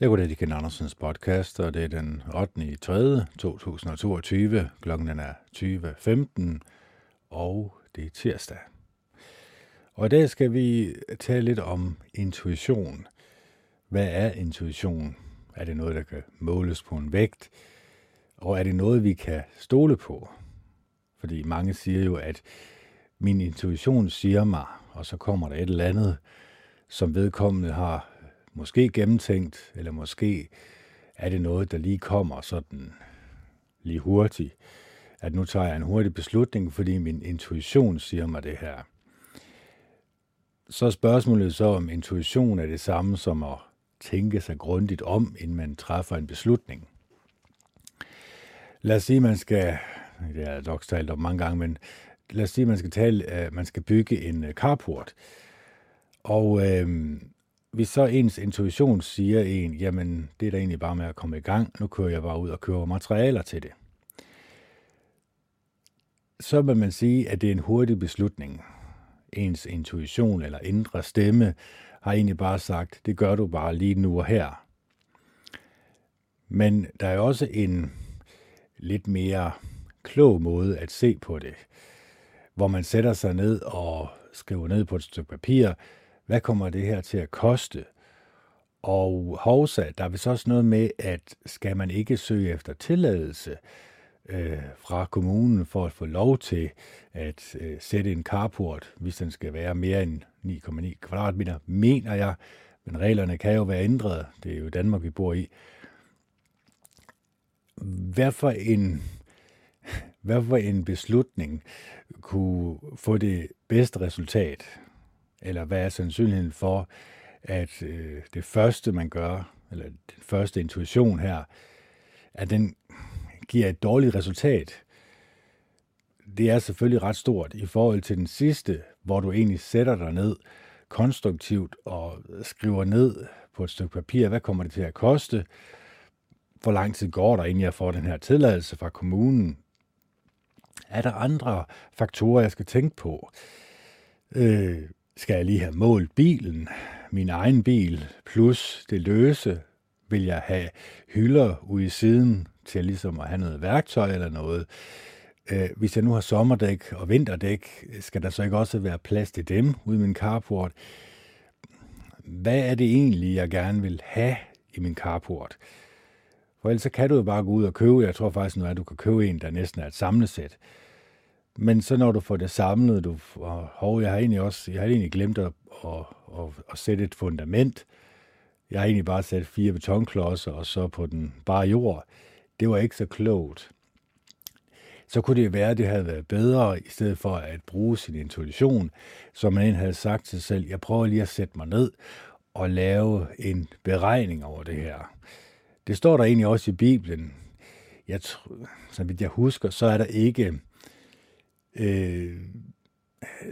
Jeg går det Ken Andersens podcast, og det er den 8. i 3. 2022. Klokken er 20.15, og det er tirsdag. Og i dag skal vi tale lidt om intuition. Hvad er intuition? Er det noget, der kan måles på en vægt? Og er det noget, vi kan stole på? Fordi mange siger jo, at min intuition siger mig, og så kommer der et eller andet, som vedkommende har måske gennemtænkt, eller måske er det noget, der lige kommer sådan lige hurtigt. At nu tager jeg en hurtig beslutning, fordi min intuition siger mig det her. Så er spørgsmålet så, om intuition er det samme som at tænke sig grundigt om, inden man træffer en beslutning. Lad os sige, at man skal, det har jeg nok talt om mange gange, men lad os sige, at man skal, tale, øh, man skal bygge en øh, carport. Og øh, hvis så ens intuition siger en, jamen det er da egentlig bare med at komme i gang, nu kører jeg bare ud og køber materialer til det. Så vil man sige, at det er en hurtig beslutning. Ens intuition eller indre stemme har egentlig bare sagt, det gør du bare lige nu og her. Men der er også en lidt mere klog måde at se på det, hvor man sætter sig ned og skriver ned på et stykke papir, hvad kommer det her til at koste? Og hovsa, der er vist også noget med, at skal man ikke søge efter tilladelse øh, fra kommunen for at få lov til at øh, sætte en carport, hvis den skal være mere end 9,9 kvadratmeter, mener jeg. Men reglerne kan jo være ændret. Det er jo Danmark, vi bor i. Hvad for en, hvad for en beslutning kunne få det bedste resultat? Eller hvad er sandsynligheden for, at øh, det første, man gør, eller den første intuition her, at den giver et dårligt resultat. Det er selvfølgelig ret stort i forhold til den sidste, hvor du egentlig sætter dig ned konstruktivt og skriver ned på et stykke papir, hvad kommer det til at koste, hvor lang tid går der, inden jeg får den her tilladelse fra kommunen. Er der andre faktorer, jeg skal tænke på? Øh, skal jeg lige have målt bilen, min egen bil, plus det løse, vil jeg have hylder ude i siden til ligesom at have noget værktøj eller noget. Øh, hvis jeg nu har sommerdæk og vinterdæk, skal der så ikke også være plads til dem ude i min carport? Hvad er det egentlig, jeg gerne vil have i min carport? For ellers så kan du jo bare gå ud og købe, jeg tror faktisk nu, at du kan købe en, der næsten er et samlesæt. Men så når du får det samlet, du, og hov, jeg har egentlig også, jeg har egentlig glemt at, at, at, at sætte et fundament. Jeg har egentlig bare sat fire betonklodser, og så på den bare jord. Det var ikke så klogt. Så kunne det være, at det havde været bedre, i stedet for at bruge sin intuition, som man havde sagt til sig selv, jeg prøver lige at sætte mig ned og lave en beregning over det her. Det står der egentlig også i Bibelen. Jeg, så vidt jeg husker, så er der ikke øh,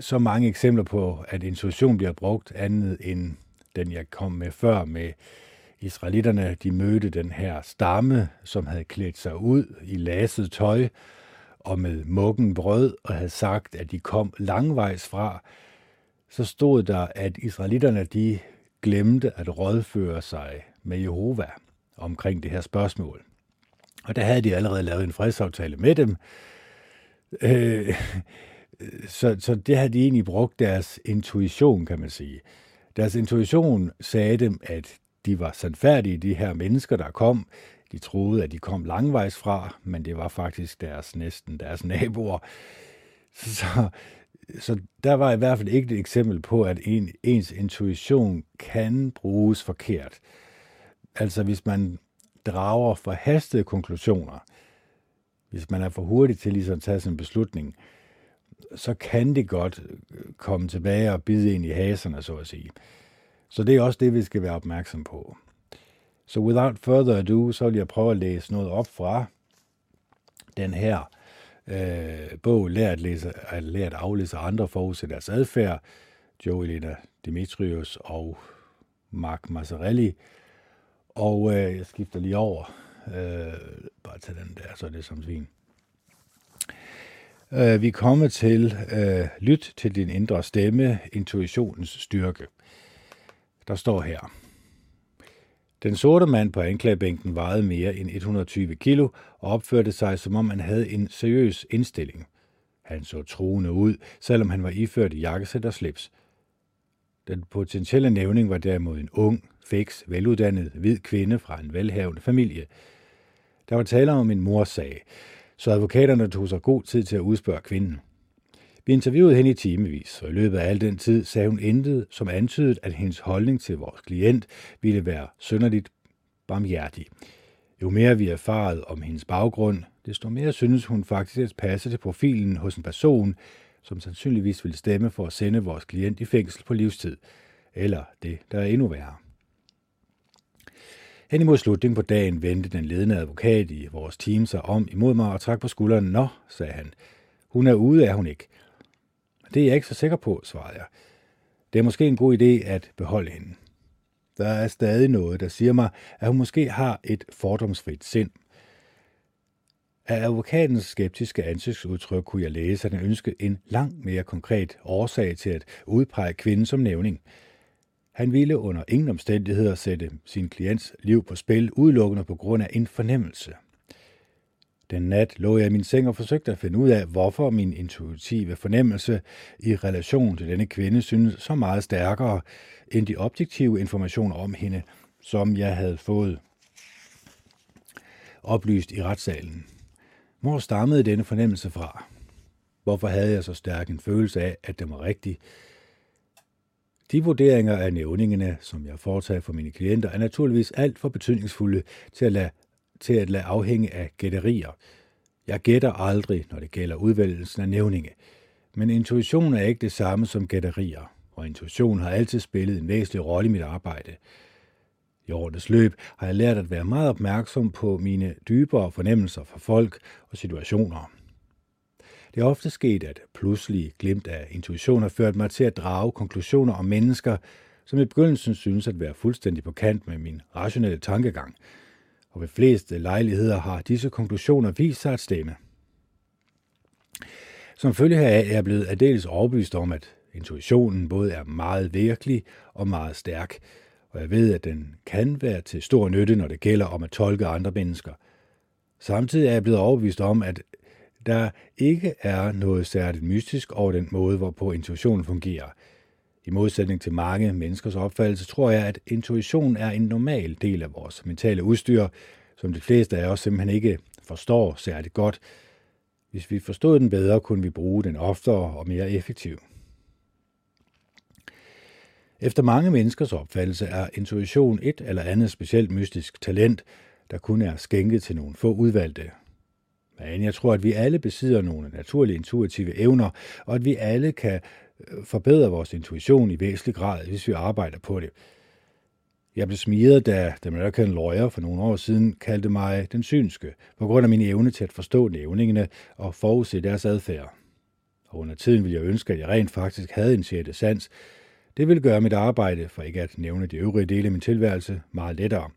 så mange eksempler på, at intuition bliver brugt andet end den, jeg kom med før med israelitterne. De mødte den her stamme, som havde klædt sig ud i laset tøj og med muggen brød og havde sagt, at de kom langvejs fra. Så stod der, at israelitterne de glemte at rådføre sig med Jehova omkring det her spørgsmål. Og der havde de allerede lavet en fredsaftale med dem, Øh, så, så det havde de egentlig brugt deres intuition, kan man sige. Deres intuition sagde dem, at de var sandfærdige, de her mennesker, der kom. De troede, at de kom langvejs fra, men det var faktisk deres næsten deres naboer. Så, så der var i hvert fald ikke et eksempel på, at en, ens intuition kan bruges forkert. Altså hvis man drager forhastede konklusioner, hvis man er for hurtig til ligesom at tage en beslutning, så kan det godt øh, komme tilbage og bide ind i haserne, så at sige. Så det er også det, vi skal være opmærksom på. Så without further ado, så vil jeg prøve at læse noget op fra den her øh, bog, Lær at, læse, at lære at aflæse andre forudse deres adfærd, Joe Elena Dimitrius og Mark Mazzarelli. Og øh, jeg skifter lige over Øh, bare tage den der, så er det som svin. Øh, vi kommer til øh, lyt til din indre stemme, intuitionens styrke. Der står her. Den sorte mand på anklagebænken vejede mere end 120 kilo og opførte sig, som om han havde en seriøs indstilling. Han så truende ud, selvom han var iført jakkesæt og slips. Den potentielle nævning var derimod en ung, fiks, veluddannet, hvid kvinde fra en velhavende familie. Der var tale om en morsag, så advokaterne tog sig god tid til at udspørge kvinden. Vi interviewede hende i timevis, og i løbet af al den tid sagde hun intet, som antydede, at hendes holdning til vores klient ville være sønderligt barmhjertig. Jo mere vi erfaret om hendes baggrund, desto mere synes hun faktisk at passe til profilen hos en person, som sandsynligvis ville stemme for at sende vores klient i fængsel på livstid. Eller det, der er endnu værre. Hen imod slutningen på dagen vendte den ledende advokat i vores team sig om imod mig og trak på skulderen. Nå, sagde han. Hun er ude, er hun ikke. Det er jeg ikke så sikker på, svarede jeg. Det er måske en god idé at beholde hende. Der er stadig noget, der siger mig, at hun måske har et fordomsfrit sind. Af advokatens skeptiske ansigtsudtryk kunne jeg læse, at han ønskede en langt mere konkret årsag til at udpege kvinden som nævning. Han ville under ingen omstændigheder sætte sin klients liv på spil udelukkende på grund af en fornemmelse – den nat lå jeg i min seng og forsøgte at finde ud af, hvorfor min intuitive fornemmelse i relation til denne kvinde synes så meget stærkere end de objektive informationer om hende, som jeg havde fået oplyst i retssalen. Hvor stammede denne fornemmelse fra? Hvorfor havde jeg så stærk en følelse af, at det var rigtigt? De vurderinger af nævningene, som jeg foretager for mine klienter, er naturligvis alt for betydningsfulde til at lade til at lade afhænge af gætterier. Jeg gætter aldrig, når det gælder udvælgelsen af nævninge. Men intuition er ikke det samme som gætterier, og intuition har altid spillet en væsentlig rolle i mit arbejde. I årenes løb har jeg lært at være meget opmærksom på mine dybere fornemmelser for folk og situationer. Det er ofte sket, at pludselig glimt af intuition har ført mig til at drage konklusioner om mennesker, som i begyndelsen synes at være fuldstændig på kant med min rationelle tankegang – og ved fleste lejligheder har disse konklusioner vist sig at stemme. Som følge heraf er jeg blevet aldeles overbevist om, at intuitionen både er meget virkelig og meget stærk, og jeg ved, at den kan være til stor nytte, når det gælder om at tolke andre mennesker. Samtidig er jeg blevet overbevist om, at der ikke er noget særligt mystisk over den måde, hvorpå intuitionen fungerer – i modsætning til mange menneskers opfattelse, tror jeg, at intuition er en normal del af vores mentale udstyr, som de fleste af os simpelthen ikke forstår særligt godt. Hvis vi forstod den bedre, kunne vi bruge den oftere og mere effektivt. Efter mange menneskers opfattelse er intuition et eller andet specielt mystisk talent, der kun er skænket til nogle få udvalgte. Men jeg tror, at vi alle besidder nogle naturlige intuitive evner, og at vi alle kan øh, forbedre vores intuition i væsentlig grad, hvis vi arbejder på det. Jeg blev smiret, da The American Lawyer for nogle år siden kaldte mig den synske, på grund af min evne til at forstå nævningene og forudse deres adfærd. Og under tiden ville jeg ønske, at jeg rent faktisk havde en sjette sans. Det ville gøre mit arbejde, for ikke at nævne de øvrige dele af min tilværelse, meget lettere.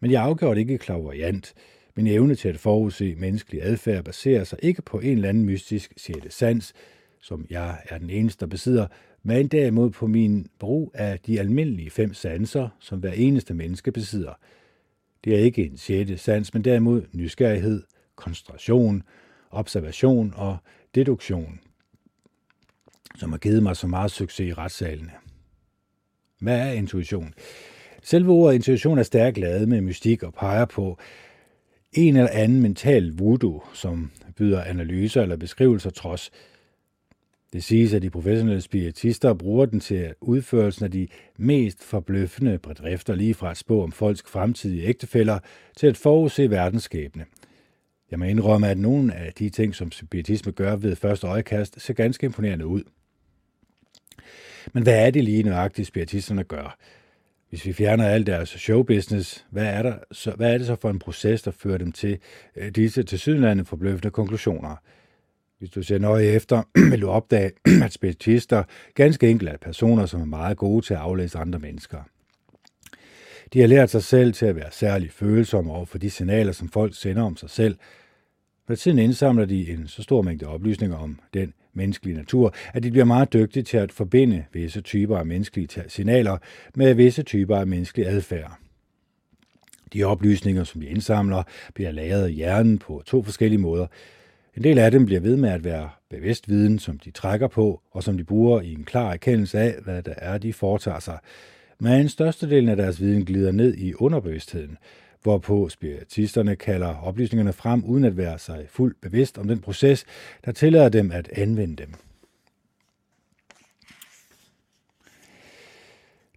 Men jeg afgjorde ikke klaverjant. Min evne til at forudse menneskelig adfærd baserer sig ikke på en eller anden mystisk sjette sans, som jeg er den eneste, der besidder, men derimod på min brug af de almindelige fem sanser, som hver eneste menneske besidder. Det er ikke en sjette sans, men derimod nysgerrighed, koncentration, observation og deduktion, som har givet mig så meget succes i retssalene. Hvad er intuition? Selve ordet intuition er stærkt lavet med mystik og peger på en eller anden mental voodoo, som byder analyser eller beskrivelser trods det siges, at de professionelle spiritister bruger den til udførelsen af de mest forbløffende bedrifter lige fra at spå om folks fremtidige ægtefælder til at forudse verdensskæbne. Jeg må indrømme, at nogle af de ting, som spiritisme gør ved første øjekast, ser ganske imponerende ud. Men hvad er det lige nøjagtigt, spiritisterne gør? Hvis vi fjerner alt deres showbusiness, hvad er, der, så, hvad er det så for en proces, der fører dem til øh, disse tilsyneladende forbløffende konklusioner – hvis du ser nøje efter, vil du opdage, at spiritister ganske enkelt er personer, som er meget gode til at aflæse andre mennesker. De har lært sig selv til at være særligt følsomme over for de signaler, som folk sender om sig selv. Med tiden indsamler de en så stor mængde oplysninger om den menneskelig natur, at de bliver meget dygtige til at forbinde visse typer af menneskelige signaler med visse typer af menneskelig adfærd. De oplysninger, som vi indsamler, bliver lagret i hjernen på to forskellige måder. En del af dem bliver ved med at være bevidst viden, som de trækker på, og som de bruger i en klar erkendelse af, hvad det er, de foretager sig. Men størstedelen af deres viden glider ned i underbevidstheden, hvorpå spiritisterne kalder oplysningerne frem uden at være sig fuldt bevidst om den proces, der tillader dem at anvende dem.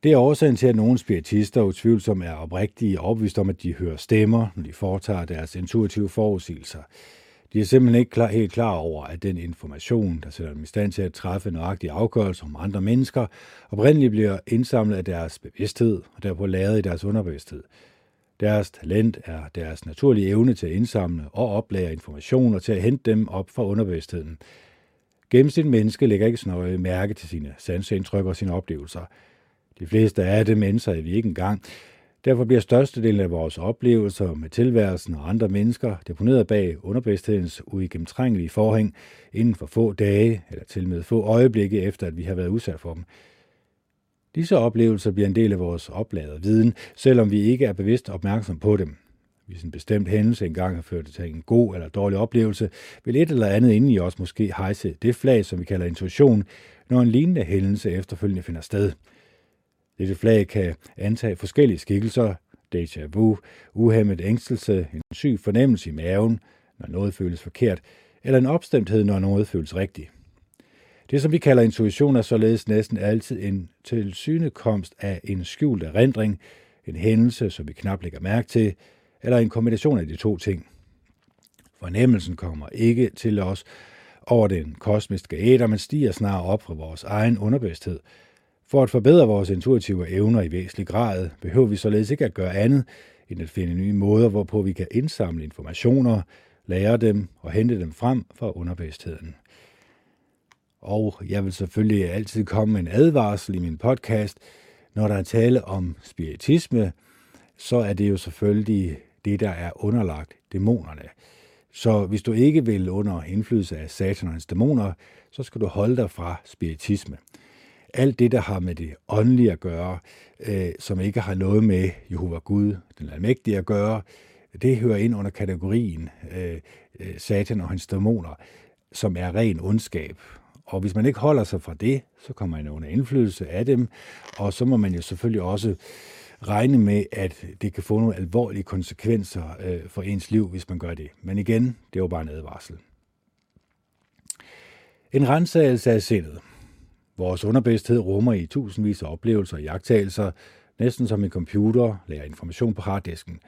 Det er årsagen til, at nogle spiritister utvivlsomt er oprigtige og opvist om, at de hører stemmer, når de foretager deres intuitive forudsigelser. De er simpelthen ikke klar, helt klar over, at den information, der sætter dem i stand til at træffe nøjagtige afgørelser om andre mennesker, oprindeligt bliver indsamlet af deres bevidsthed og derpå lavet i deres underbevidsthed. Deres talent er deres naturlige evne til at indsamle og oplære information og til at hente dem op fra underbevidstheden. Gennemsnit menneske lægger ikke snøje nøje mærke til sine sansindtryk og sine oplevelser. De fleste af dem mennesker vi ikke engang, Derfor bliver størstedelen af vores oplevelser med tilværelsen og andre mennesker deponeret bag underbevidsthedens uigennemtrængelige forhæng inden for få dage eller til med få øjeblikke efter, at vi har været udsat for dem. Disse oplevelser bliver en del af vores opladede viden, selvom vi ikke er bevidst opmærksom på dem. Hvis en bestemt hændelse engang har ført til en god eller dårlig oplevelse, vil et eller andet inde i os måske hejse det flag, som vi kalder intuition, når en lignende hændelse efterfølgende finder sted – dette flag kan antage forskellige skikkelser, déjà vu, uhemmet ængstelse, en syg fornemmelse i maven, når noget føles forkert, eller en opstemthed, når noget føles rigtigt. Det, som vi kalder intuition, er således næsten altid en tilsynekomst af en skjult erindring, en hændelse, som vi knap lægger mærke til, eller en kombination af de to ting. Fornemmelsen kommer ikke til os over den kosmiske æder, men stiger snarere op fra vores egen underbevidsthed – for at forbedre vores intuitive evner i væsentlig grad, behøver vi således ikke at gøre andet, end at finde nye måder, hvorpå vi kan indsamle informationer, lære dem og hente dem frem fra underbevidstheden. Og jeg vil selvfølgelig altid komme med en advarsel i min podcast. Når der er tale om spiritisme, så er det jo selvfølgelig det, der er underlagt dæmonerne. Så hvis du ikke vil under indflydelse af satanens dæmoner, så skal du holde dig fra spiritisme alt det, der har med det åndelige at gøre, øh, som ikke har noget med Jehova Gud, den almægtige at gøre, det hører ind under kategorien øh, øh Satan og hans dæmoner, som er ren ondskab. Og hvis man ikke holder sig fra det, så kommer man under indflydelse af dem, og så må man jo selvfølgelig også regne med, at det kan få nogle alvorlige konsekvenser øh, for ens liv, hvis man gør det. Men igen, det er jo bare en advarsel. En rensagelse af sindet. Vores underbevidsthed rummer i tusindvis af oplevelser og jagttagelser, næsten som en computer lærer information på harddisken.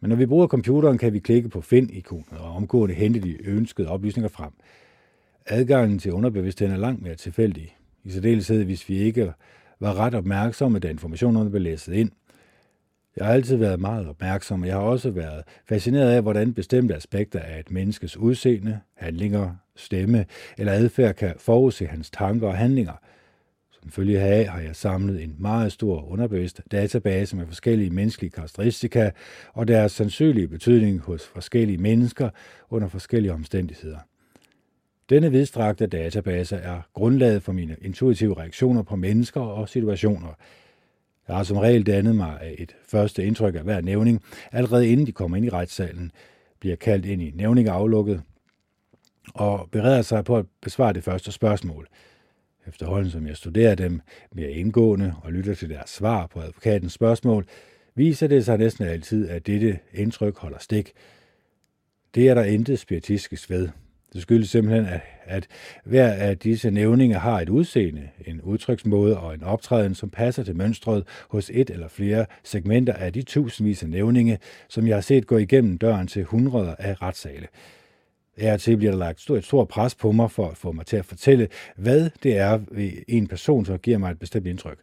Men når vi bruger computeren, kan vi klikke på find-ikonet og omgående hente de ønskede oplysninger frem. Adgangen til underbevidstheden er langt mere tilfældig, i særdeleshed hvis vi ikke var ret opmærksomme, da informationerne blev læst ind – jeg har altid været meget opmærksom, og jeg har også været fascineret af, hvordan bestemte aspekter af et menneskes udseende, handlinger, stemme eller adfærd kan forudse hans tanker og handlinger. Som følge heraf har jeg samlet en meget stor underbevidst database med forskellige menneskelige karakteristika og deres sandsynlige betydning hos forskellige mennesker under forskellige omstændigheder. Denne vidstrakte database er grundlaget for mine intuitive reaktioner på mennesker og situationer – jeg har som regel dannet mig af et første indtryk af hver nævning, allerede inden de kommer ind i retssalen, bliver kaldt ind i nævningeaflukket og bereder sig på at besvare det første spørgsmål. Efterhånden som jeg studerer dem mere indgående og lytter til deres svar på advokatens spørgsmål, viser det sig næsten altid, at dette indtryk holder stik. Det er der intet spiritistisk ved. Det skyldes simpelthen, at, at hver af disse nævninger har et udseende, en udtryksmåde og en optræden, som passer til mønstret hos et eller flere segmenter af de tusindvis af nævninge, som jeg har set gå igennem døren til hundreder af retssale. Af til bliver der lagt et stort pres på mig for at få mig til at fortælle, hvad det er ved en person, som giver mig et bestemt indtryk.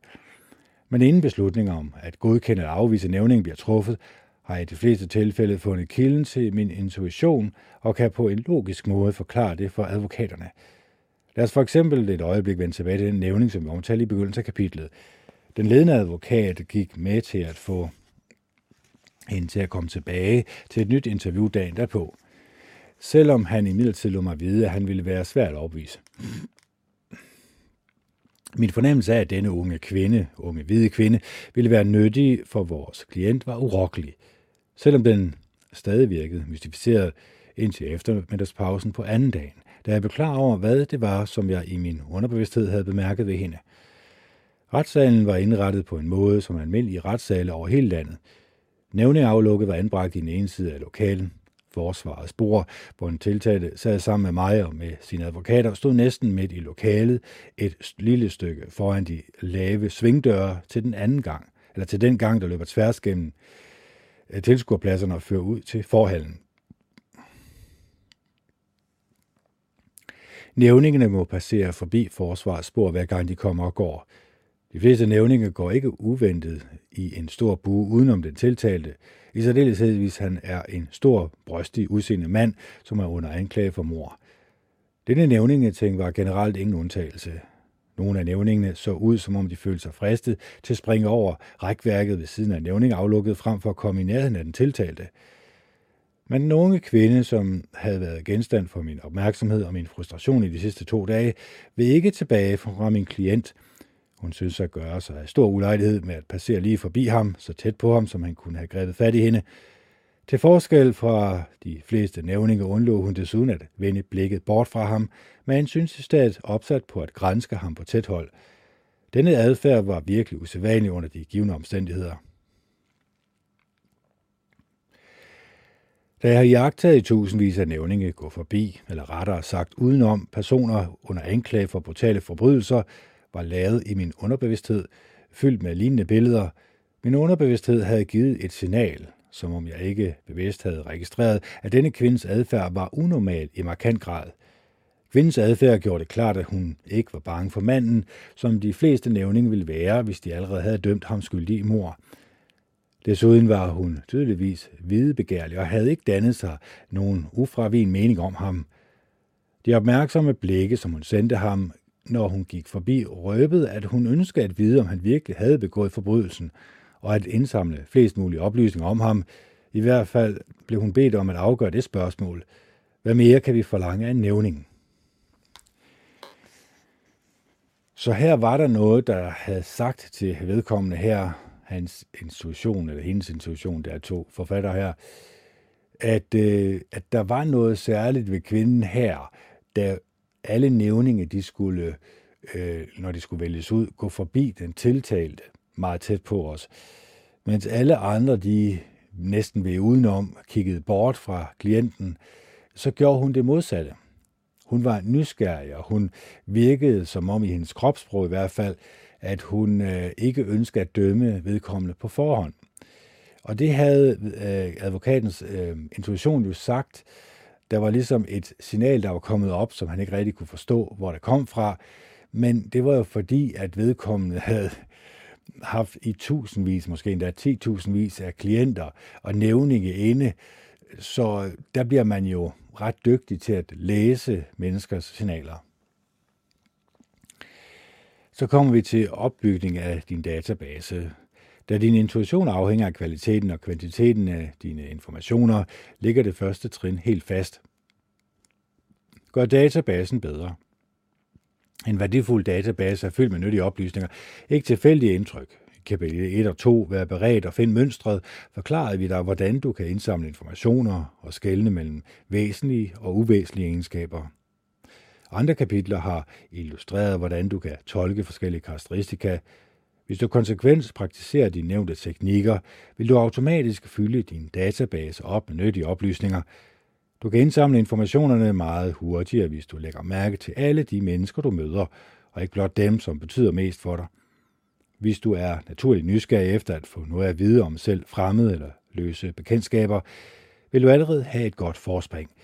Men inden beslutningen om at godkende eller afvise nævningen bliver truffet, har jeg i de fleste tilfælde fundet kilden til min intuition og kan på en logisk måde forklare det for advokaterne. Lad os for eksempel et øjeblik vende tilbage til den nævning, som vi omtalte i begyndelsen af kapitlet. Den ledende advokat gik med til at få hende til at komme tilbage til et nyt interview dagen derpå. Selvom han i midlertid lå mig vide, at han ville være svært at opvise. Min fornemmelse af, at denne unge kvinde, unge hvide kvinde, ville være nyttig for vores klient, var urokkelig. Selvom den stadig virkede mystificeret indtil eftermiddagspausen på anden dagen, da jeg blev klar over, hvad det var, som jeg i min underbevidsthed havde bemærket ved hende. Retssalen var indrettet på en måde, som almindelige retssale over hele landet. Nævneaflukket var anbragt i den ene side af lokalen. Forsvarets bord, hvor en tiltalte sad sammen med mig og med sine advokater, stod næsten midt i lokalet, et lille stykke foran de lave svingdøre til den anden gang, eller til den gang, der løber tværs gennem øh, tilskuerpladserne og fører ud til forhallen. Nævningene må passere forbi forsvarets spor, hver gang de kommer og går. De fleste nævninge går ikke uventet i en stor bue udenom den tiltalte, i særdeleshed hvis han er en stor, brystig, udseende mand, som er under anklage for mor. Denne nævningeting var generelt ingen undtagelse. Nogle af nævningene så ud, som om de følte sig fristet til at springe over rækværket ved siden af nævning aflukket frem for at komme i nærheden af den tiltalte. Men den unge kvinde, som havde været genstand for min opmærksomhed og min frustration i de sidste to dage, vil ikke tilbage fra min klient. Hun synes at gøre sig af stor ulejlighed med at passere lige forbi ham, så tæt på ham, som han kunne have grebet fat i hende. Til forskel fra de fleste nævninger undlod hun desuden at vende blikket bort fra ham, men synes i stedet opsat på at grænske ham på tæt hold. Denne adfærd var virkelig usædvanlig under de givende omstændigheder. Da jeg har jagtet i tusindvis af nævninge gå forbi, eller rettere sagt udenom personer under anklage for brutale forbrydelser, var lavet i min underbevidsthed, fyldt med lignende billeder. Min underbevidsthed havde givet et signal, som om jeg ikke bevidst havde registreret, at denne kvindes adfærd var unormal i markant grad. Kvindens adfærd gjorde det klart, at hun ikke var bange for manden, som de fleste nævninge ville være, hvis de allerede havde dømt ham skyldig i mor. Desuden var hun tydeligvis hvidebegærlig og havde ikke dannet sig nogen ufravigen mening om ham. De opmærksomme blikke, som hun sendte ham, når hun gik forbi, røbede, at hun ønskede at vide, om han virkelig havde begået forbrydelsen, og at indsamle flest mulige oplysninger om ham. I hvert fald blev hun bedt om at afgøre det spørgsmål. Hvad mere kan vi forlange af nævningen? Så her var der noget, der havde sagt til vedkommende her, hans institution, eller hendes institution, der er to forfatter her, at, øh, at der var noget særligt ved kvinden her, der alle nævninge, de skulle, øh, når de skulle vælges ud, gå forbi den tiltalte meget tæt på os. Mens alle andre, de næsten ved udenom, kiggede bort fra klienten, så gjorde hun det modsatte. Hun var nysgerrig, og hun virkede, som om i hendes kropssprog i hvert fald, at hun øh, ikke ønskede at dømme vedkommende på forhånd. Og det havde øh, advokatens øh, intuition jo sagt. Der var ligesom et signal, der var kommet op, som han ikke rigtig kunne forstå, hvor det kom fra. Men det var jo fordi, at vedkommende havde haft i tusindvis, måske endda 10.000 vis af klienter og nævninge inde. Så der bliver man jo ret dygtig til at læse menneskers signaler. Så kommer vi til opbygning af din database. Da din intuition afhænger af kvaliteten og kvantiteten af dine informationer, ligger det første trin helt fast. Gør databasen bedre. En værdifuld database er fyldt med nyttige oplysninger, ikke tilfældige indtryk. I kapitel 1 og 2, vær beredt og find mønstret, forklarede vi dig, hvordan du kan indsamle informationer og skelne mellem væsentlige og uvæsentlige egenskaber. Andre kapitler har illustreret, hvordan du kan tolke forskellige karakteristika. Hvis du konsekvent praktiserer de nævnte teknikker, vil du automatisk fylde din database op med nyttige oplysninger. Du kan indsamle informationerne meget hurtigere, hvis du lægger mærke til alle de mennesker, du møder, og ikke blot dem, som betyder mest for dig. Hvis du er naturligt nysgerrig efter at få noget at vide om selv fremmede eller løse bekendtskaber, vil du allerede have et godt forspring –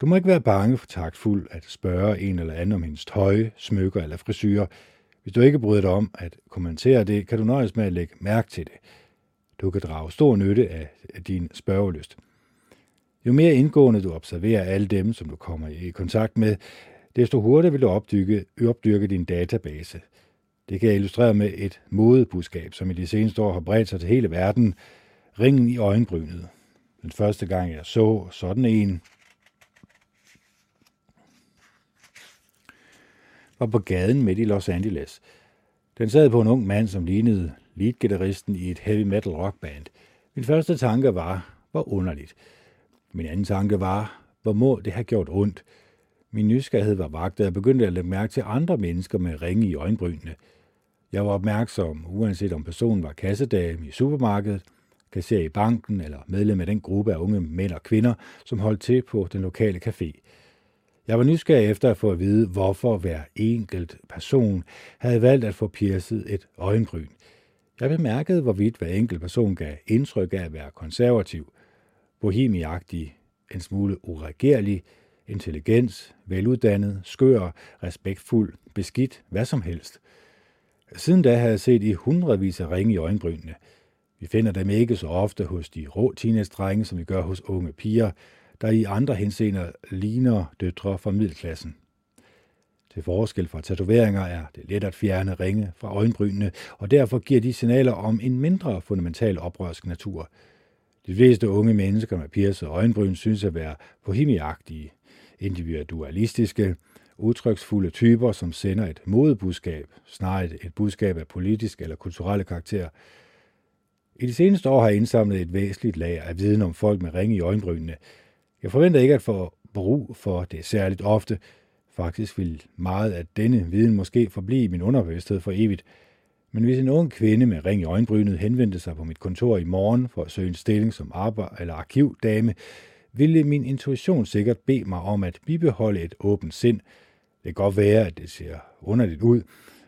du må ikke være bange for taktfuld at spørge en eller anden om hendes tøj, smykker eller frisyrer. Hvis du ikke bryder dig om at kommentere det, kan du nøjes med at lægge mærke til det. Du kan drage stor nytte af din spørgelyst. Jo mere indgående du observerer alle dem, som du kommer i kontakt med, desto hurtigere vil du opdyrke, opdyrke din database. Det kan jeg illustrere med et modebudskab, som i de seneste år har bredt sig til hele verden. Ringen i øjenbrynet. Den første gang jeg så sådan en, var på gaden midt i Los Angeles. Den sad på en ung mand, som lignede leadgitarristen i et heavy metal rockband. Min første tanke var, Hvor underligt. Min anden tanke var, hvor må det have gjort ondt? Min nysgerrighed var vagt, og jeg begyndte at lægge mærke til andre mennesker med ringe i øjenbrynene. Jeg var opmærksom, uanset om personen var kassedame i supermarkedet, kasserer i banken eller medlem af den gruppe af unge mænd og kvinder, som holdt til på den lokale café. Jeg var nysgerrig efter at få at vide, hvorfor hver enkelt person havde valgt at få piercet et øjenbryn. Jeg bemærkede, hvorvidt hver enkelt person gav indtryk af at være konservativ, bohemiagtig, en smule uregerlig, intelligens, veluddannet, skør, respektfuld, beskidt, hvad som helst. Siden da har jeg set i hundredvis af ringe i øjenbrynene. Vi finder dem ikke så ofte hos de rå teenage-drenge, som vi gør hos unge piger, der i andre henseender ligner døtre fra middelklassen. Til forskel fra tatoveringer er det let at fjerne ringe fra øjenbrynene, og derfor giver de signaler om en mindre fundamental oprørsk natur. De fleste unge mennesker med piercede øjenbryn synes at være bohemiagtige, individualistiske, udtryksfulde typer, som sender et modebudskab, snarere et budskab af politisk eller kulturelle karakter. I de seneste år har jeg indsamlet et væsentligt lag af viden om folk med ringe i øjenbrynene. Jeg forventer ikke at få brug for det særligt ofte. Faktisk vil meget af denne viden måske forblive i min underbevidsthed for evigt. Men hvis en ung kvinde med ring i øjenbrynet henvendte sig på mit kontor i morgen for at søge en stilling som arbejde- eller arkivdame, ville min intuition sikkert bede mig om at bibeholde et åbent sind. Det kan godt være, at det ser underligt ud,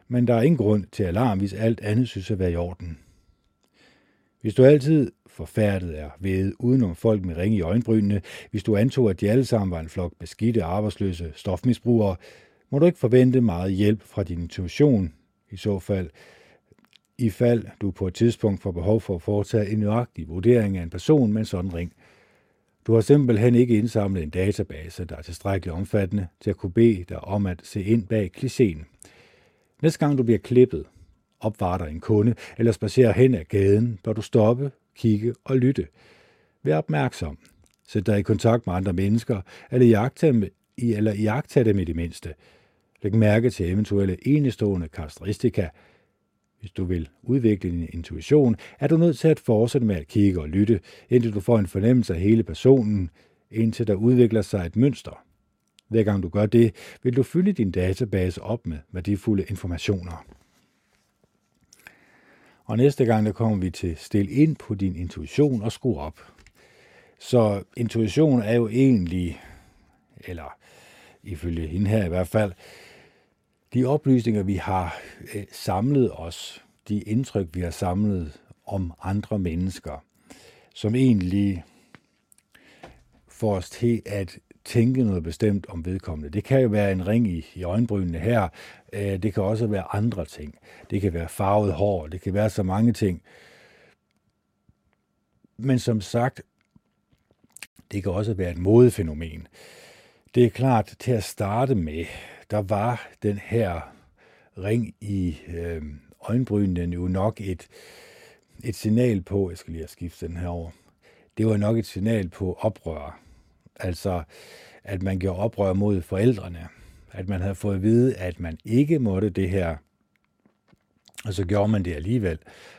men der er ingen grund til alarm, hvis alt andet synes at være i orden. Hvis du altid forfærdet er ved udenom folk med ringe i øjenbrynene, hvis du antog, at de alle sammen var en flok beskidte, arbejdsløse stofmisbrugere, må du ikke forvente meget hjælp fra din intuition. I så fald, i fald du på et tidspunkt får behov for at foretage en nøjagtig vurdering af en person med en sådan ring. Du har simpelthen ikke indsamlet en database, der er tilstrækkeligt omfattende til at kunne bede dig om at se ind bag klichéen. Næste gang du bliver klippet, opvarter en kunde eller spacerer hen ad gaden, bør du stoppe, kigge og lytte. Vær opmærksom. Sæt dig i kontakt med andre mennesker, eller jagte dem, eller jagte dem i det mindste. Læg mærke til eventuelle enestående karakteristika. Hvis du vil udvikle din intuition, er du nødt til at fortsætte med at kigge og lytte, indtil du får en fornemmelse af hele personen, indtil der udvikler sig et mønster. Hver gang du gør det, vil du fylde din database op med værdifulde informationer. Og næste gang, der kommer vi til stil ind på din intuition og skru op. Så intuition er jo egentlig, eller ifølge hende her i hvert fald, de oplysninger, vi har øh, samlet os, de indtryk, vi har samlet om andre mennesker, som egentlig får os til at tænke noget bestemt om vedkommende. Det kan jo være en ring i, i øjenbrynene her. Øh, det kan også være andre ting. Det kan være farvet hår. Det kan være så mange ting. Men som sagt, det kan også være et modefænomen. Det er klart, til at starte med, der var den her ring i øh, øjenbrynene jo nok et, et signal på, jeg skal lige have skiftet den her over, det var nok et signal på oprør. Altså, at man gjorde oprør mod forældrene. At man havde fået at vide, at man ikke måtte det her. Og så gjorde man det alligevel,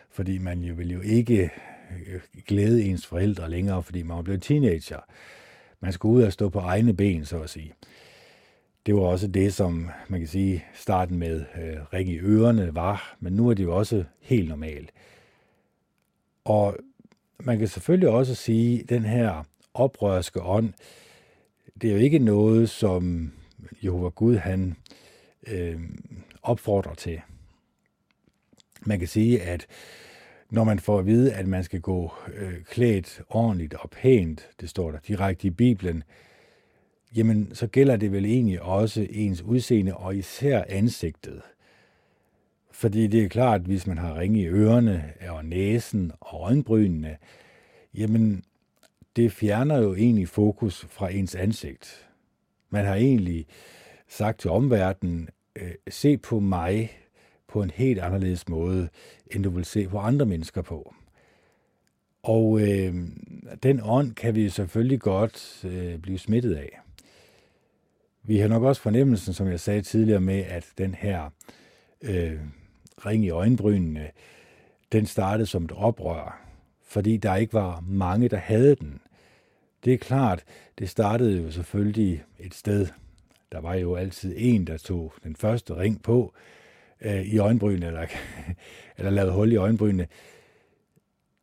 fordi man jo ville jo ikke øh, glæde ens forældre længere, fordi man var blevet teenager. Man skulle ud og stå på egne ben, så at sige. Det var også det, som man kan sige, starten med øh, ring i ørerne var, men nu er det jo også helt normalt. Og man kan selvfølgelig også sige, at den her oprørske ånd, det er jo ikke noget, som Jehova Gud han øh, opfordrer til. Man kan sige, at når man får at vide, at man skal gå øh, klædt ordentligt og pænt, det står der direkte i Bibelen, jamen så gælder det vel egentlig også ens udseende og især ansigtet. Fordi det er klart, at hvis man har ringe i ørerne og næsen og øjenbrynene, jamen det fjerner jo egentlig fokus fra ens ansigt. Man har egentlig sagt til omverdenen, øh, se på mig på en helt anderledes måde, end du vil se på andre mennesker på. Og øh, den ånd kan vi selvfølgelig godt øh, blive smittet af. Vi har nok også fornemmelsen, som jeg sagde tidligere, med at den her øh, ring i øjenbrynene, den startede som et oprør fordi der ikke var mange, der havde den. Det er klart, det startede jo selvfølgelig et sted. Der var jo altid en, der tog den første ring på øh, i øjenbrynene, eller, eller lavede hul i øjenbrynene.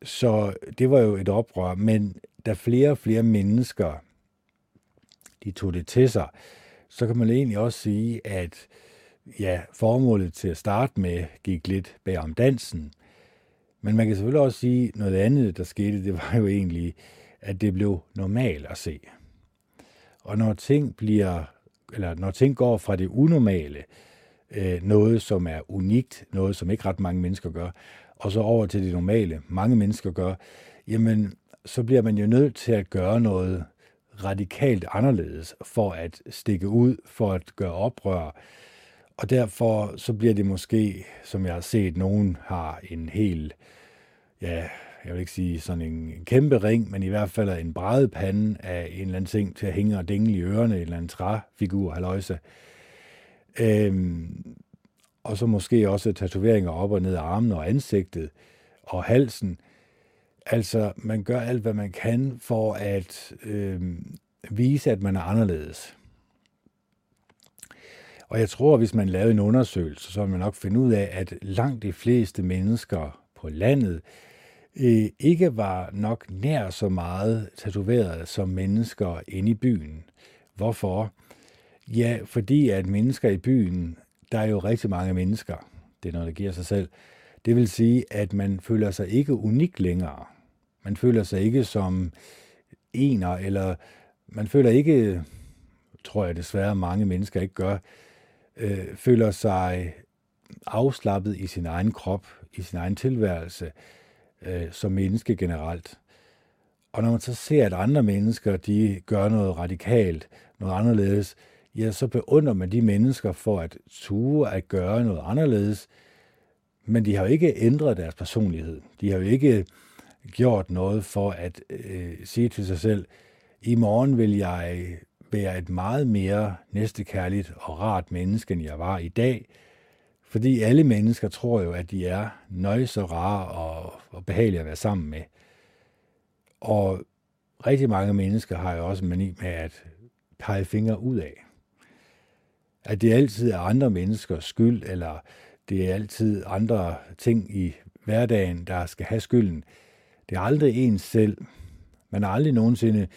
Så det var jo et oprør, men da flere og flere mennesker de tog det til sig, så kan man egentlig også sige, at ja, formålet til at starte med gik lidt bag om dansen. Men man kan selvfølgelig også sige, noget andet, der skete, det var jo egentlig, at det blev normalt at se. Og når ting bliver, eller når ting går fra det unormale, øh, noget som er unikt, noget som ikke ret mange mennesker gør, og så over til det normale, mange mennesker gør, jamen så bliver man jo nødt til at gøre noget radikalt anderledes for at stikke ud, for at gøre oprør. Og derfor så bliver det måske, som jeg har set, nogen har en helt, ja, jeg vil ikke sige sådan en, kæmpe ring, men i hvert fald en brædepande af en eller anden ting til at hænge og dingle i ørerne, en eller anden træfigur, haløjse. Øhm, og så måske også tatoveringer op og ned af armen og ansigtet og halsen. Altså, man gør alt, hvad man kan for at øhm, vise, at man er anderledes. Og jeg tror, hvis man lavede en undersøgelse, så vil man nok finde ud af, at langt de fleste mennesker på landet øh, ikke var nok nær så meget tatoveret som mennesker inde i byen. Hvorfor? Ja, fordi at mennesker i byen, der er jo rigtig mange mennesker. Det er noget, der giver sig selv. Det vil sige, at man føler sig ikke unik længere. Man føler sig ikke som ener, eller man føler ikke, tror jeg desværre mange mennesker ikke gør, øh, føler sig afslappet i sin egen krop, i sin egen tilværelse, øh, som menneske generelt. Og når man så ser, at andre mennesker, de gør noget radikalt, noget anderledes, ja, så beundrer man de mennesker for at ture at gøre noget anderledes, men de har jo ikke ændret deres personlighed. De har jo ikke gjort noget for at øh, sige til sig selv, i morgen vil jeg være et meget mere næstekærligt og rart menneske, end jeg var i dag. Fordi alle mennesker tror jo, at de er nøje så rare og, og behagelige at være sammen med. Og rigtig mange mennesker har jo også mani med at pege fingre ud af. At det altid er andre menneskers skyld, eller det er altid andre ting i hverdagen, der skal have skylden. Det er aldrig ens selv. Man er aldrig nogensinde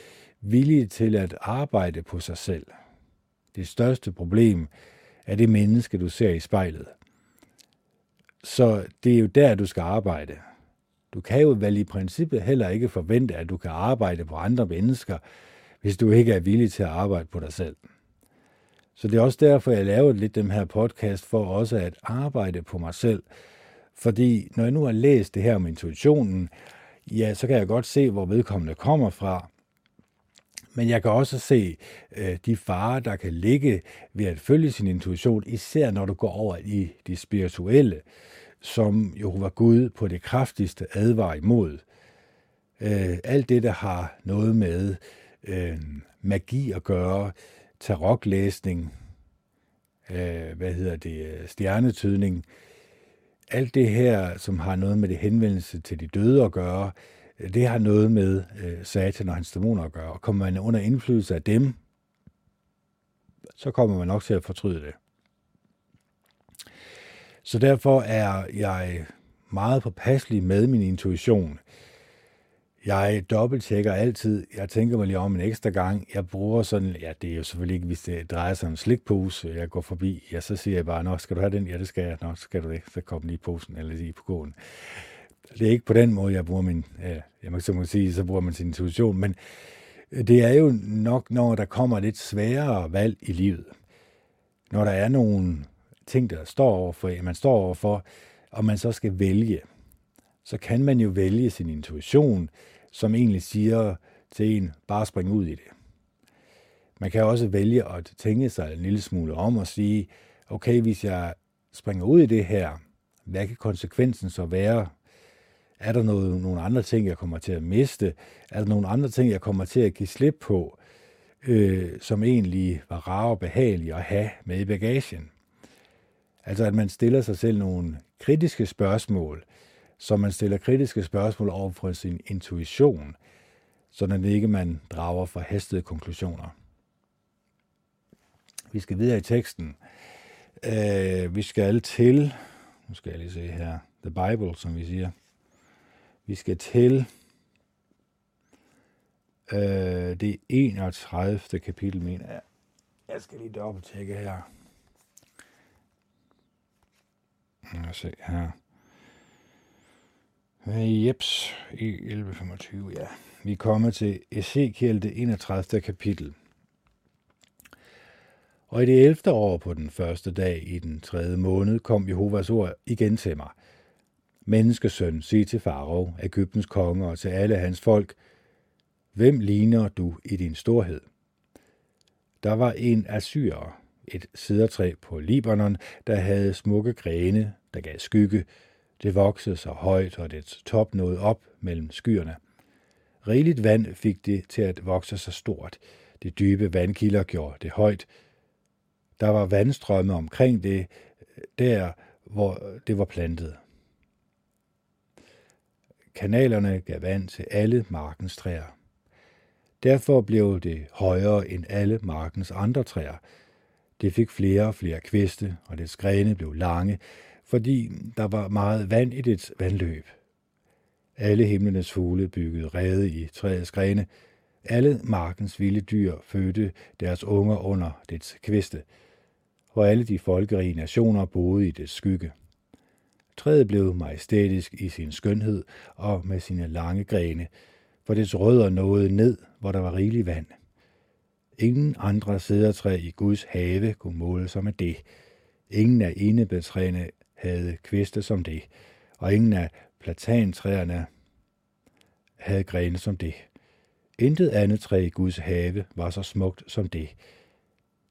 villig til at arbejde på sig selv. Det største problem er det menneske, du ser i spejlet. Så det er jo der, du skal arbejde. Du kan jo vel i princippet heller ikke forvente, at du kan arbejde på andre mennesker, hvis du ikke er villig til at arbejde på dig selv. Så det er også derfor, jeg laver lidt den her podcast, for også at arbejde på mig selv. Fordi når jeg nu har læst det her om intuitionen, ja, så kan jeg godt se, hvor vedkommende kommer fra. Men jeg kan også se øh, de farer, der kan ligge ved at følge sin intuition, især når du går over i det spirituelle, som Jehova Gud på det kraftigste advar imod. Øh, alt det, der har noget med øh, magi at gøre, tarotlæsning, øh, hvad hedder det, stjernetydning, alt det her, som har noget med det henvendelse til de døde at gøre, det har noget med øh, satan og hans dæmoner at gøre. Og kommer man under indflydelse af dem, så kommer man nok til at fortryde det. Så derfor er jeg meget påpasselig med min intuition. Jeg dobbelttjekker altid. Jeg tænker mig lige om en ekstra gang. Jeg bruger sådan, ja, det er jo selvfølgelig ikke, hvis det drejer sig om slikpose, jeg går forbi. Ja, så siger jeg bare, nå, skal du have den? Ja, det skal jeg. Nå, skal du det. Så kom lige i posen, eller lige på gården. Det er ikke på den måde, jeg bruger min, ja, jeg må, så må sige, så bruger man sin intuition, men øh, det er jo nok, når der kommer lidt sværere valg i livet. Når der er nogle ting, der står overfor, man står overfor, og man så skal vælge, så kan man jo vælge sin intuition, som egentlig siger til en, bare spring ud i det. Man kan også vælge at tænke sig en lille smule om og sige, okay, hvis jeg springer ud i det her, hvad kan konsekvensen så være er der noget, nogle andre ting, jeg kommer til at miste? Er der nogle andre ting, jeg kommer til at give slip på, øh, som egentlig var rare og behagelige at have med i bagagen? Altså at man stiller sig selv nogle kritiske spørgsmål, så man stiller kritiske spørgsmål over for sin intuition, sådan at ikke man drager forhastede konklusioner. Vi skal videre i teksten. Øh, vi skal til, nu skal jeg lige se her, The Bible, som vi siger. Vi skal til øh, det 31. kapitel, mener jeg. Jeg skal lige dobbelttjekke her. Lad os se her. Jeps, e i 11.25, ja. Vi kommer til Ezekiel, det 31. kapitel. Og i det 11. år på den første dag i den tredje måned kom Jehovas ord igen til mig. Menneskesøn, sig til Farao, Ægyptens konge og til alle hans folk, hvem ligner du i din storhed? Der var en assyrer, et sidertræ på Libanon, der havde smukke grene, der gav skygge. Det voksede så højt, og dets top nåede op mellem skyerne. Rigeligt vand fik det til at vokse så stort. De dybe vandkilder gjorde det højt. Der var vandstrømme omkring det, der hvor det var plantet. Kanalerne gav vand til alle markens træer. Derfor blev det højere end alle markens andre træer. Det fik flere og flere kviste, og dets grene blev lange, fordi der var meget vand i dets vandløb. Alle himlenes fugle byggede rede i træets grene. Alle markens vilde dyr fødte deres unger under dets kviste, og alle de folkerige nationer boede i dets skygge. Træet blev majestætisk i sin skønhed og med sine lange grene, for dets rødder nåede ned, hvor der var rigelig vand. Ingen andre sædertræ i Guds have kunne måle sig med det. Ingen af enebetræerne havde kviste som det, og ingen af platantræerne havde grene som det. Intet andet træ i Guds have var så smukt som det.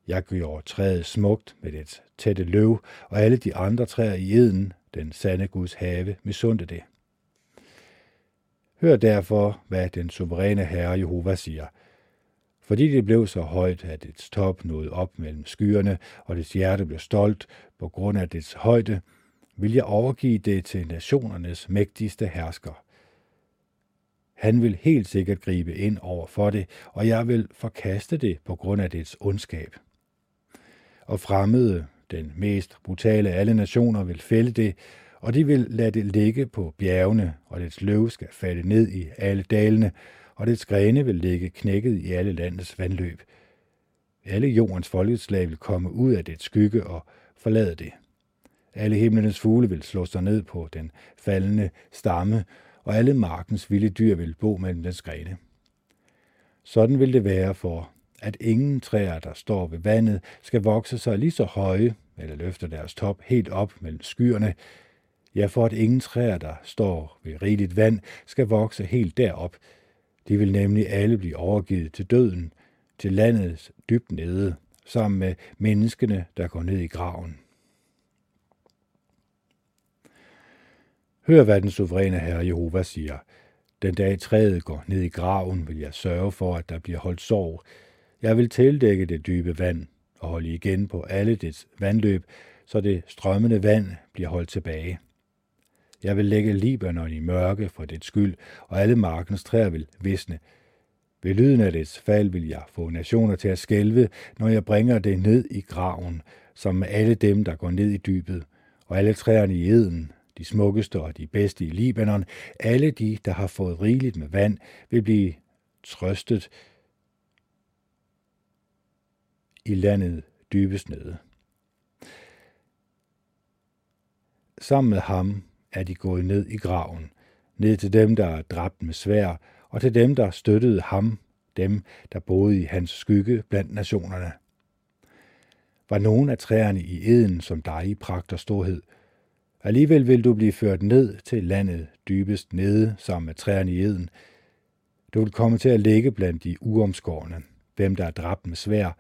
Jeg gjorde træet smukt med dets tætte løv, og alle de andre træer i eden, den sande Guds have, misundte det. Hør derfor, hvad den suveræne Herre Jehova siger. Fordi det blev så højt, at dets top nåede op mellem skyerne, og dets hjerte blev stolt på grund af dets højde, vil jeg overgive det til nationernes mægtigste hersker. Han vil helt sikkert gribe ind over for det, og jeg vil forkaste det på grund af dets ondskab. Og fremmede, den mest brutale af alle nationer, vil fælde det, og de vil lade det ligge på bjergene, og dets løv skal falde ned i alle dalene, og dets grene vil ligge knækket i alle landets vandløb. Alle jordens folkeslag vil komme ud af dets skygge og forlade det. Alle himlenes fugle vil slå sig ned på den faldende stamme, og alle markens vilde dyr vil bo mellem dens grene. Sådan vil det være for, at ingen træer, der står ved vandet, skal vokse sig lige så høje, eller løfte deres top helt op mellem skyerne, ja, for at ingen træer, der står ved rigeligt vand, skal vokse helt derop. De vil nemlig alle blive overgivet til døden, til landets dybt nede, sammen med menneskene, der går ned i graven. Hør, hvad den suveræne Herre Jehova siger. Den dag træet går ned i graven, vil jeg sørge for, at der bliver holdt sorg. Jeg vil tildække det dybe vand og holde igen på alle dets vandløb, så det strømmende vand bliver holdt tilbage. Jeg vil lægge Libanon i mørke for dets skyld, og alle markens træer vil visne. Ved lyden af dets fald vil jeg få nationer til at skælve, når jeg bringer det ned i graven, som med alle dem, der går ned i dybet, og alle træerne i eden, de smukkeste og de bedste i Libanon, alle de, der har fået rigeligt med vand, vil blive trøstet i landet dybest nede. Sammen med ham er de gået ned i graven, ned til dem, der er dræbt med svær, og til dem, der støttede ham, dem, der boede i hans skygge blandt nationerne. Var nogen af træerne i eden som dig i pragt og storhed, Alligevel vil du blive ført ned til landet dybest nede sammen med træerne i eden. Du vil komme til at ligge blandt de uomskårne, dem, der er dræbt med svær.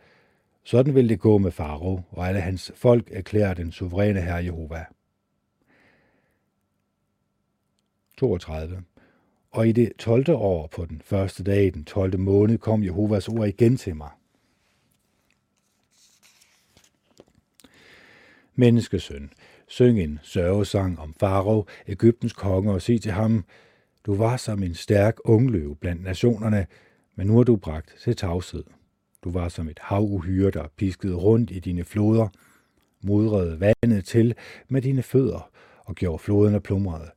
Sådan vil det gå med Faro, og alle hans folk erklærer den suveræne herre Jehova. 32. Og i det 12. år på den første dag i den 12. måned kom Jehovas ord igen til mig. Menneskesøn, Syng en sørgesang om Farao, Ægyptens konge, og sig til ham, du var som en stærk ungløv blandt nationerne, men nu er du bragt til tavshed. Du var som et havuhyre, der piskede rundt i dine floder, modrede vandet til med dine fødder og gjorde floderne plumrede.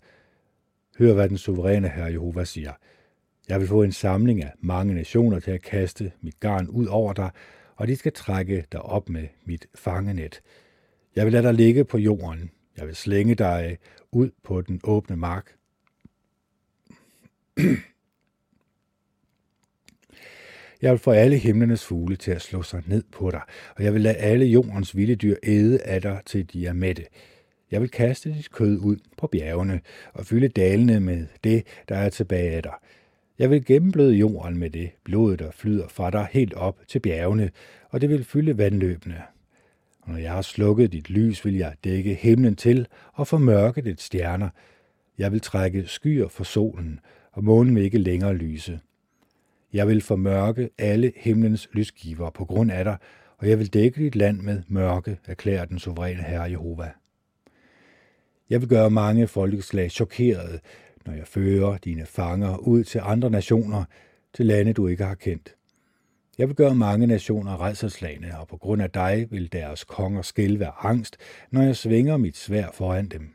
Hør, hvad den suveræne herre Jehova siger. Jeg vil få en samling af mange nationer til at kaste mit garn ud over dig, og de skal trække dig op med mit fangenet. Jeg vil lade dig ligge på jorden. Jeg vil slænge dig ud på den åbne mark. Jeg vil få alle himlenes fugle til at slå sig ned på dig, og jeg vil lade alle jordens vilde dyr æde af dig til de er mætte. Jeg vil kaste dit kød ud på bjergene og fylde dalene med det, der er tilbage af dig. Jeg vil gennembløde jorden med det blod, der flyder fra dig helt op til bjergene, og det vil fylde vandløbene. Og når jeg har slukket dit lys, vil jeg dække himlen til og formørke dit stjerner. Jeg vil trække skyer for solen, og månen vil ikke længere lyse. Jeg vil formørke alle himlens lysgiver på grund af dig, og jeg vil dække dit land med mørke, erklærer den suveræne Herre Jehova. Jeg vil gøre mange folkeslag chokerede, når jeg fører dine fanger ud til andre nationer, til lande du ikke har kendt. Jeg vil gøre mange nationer redselslagende, og på grund af dig vil deres konger skælve af angst, når jeg svinger mit svær foran dem.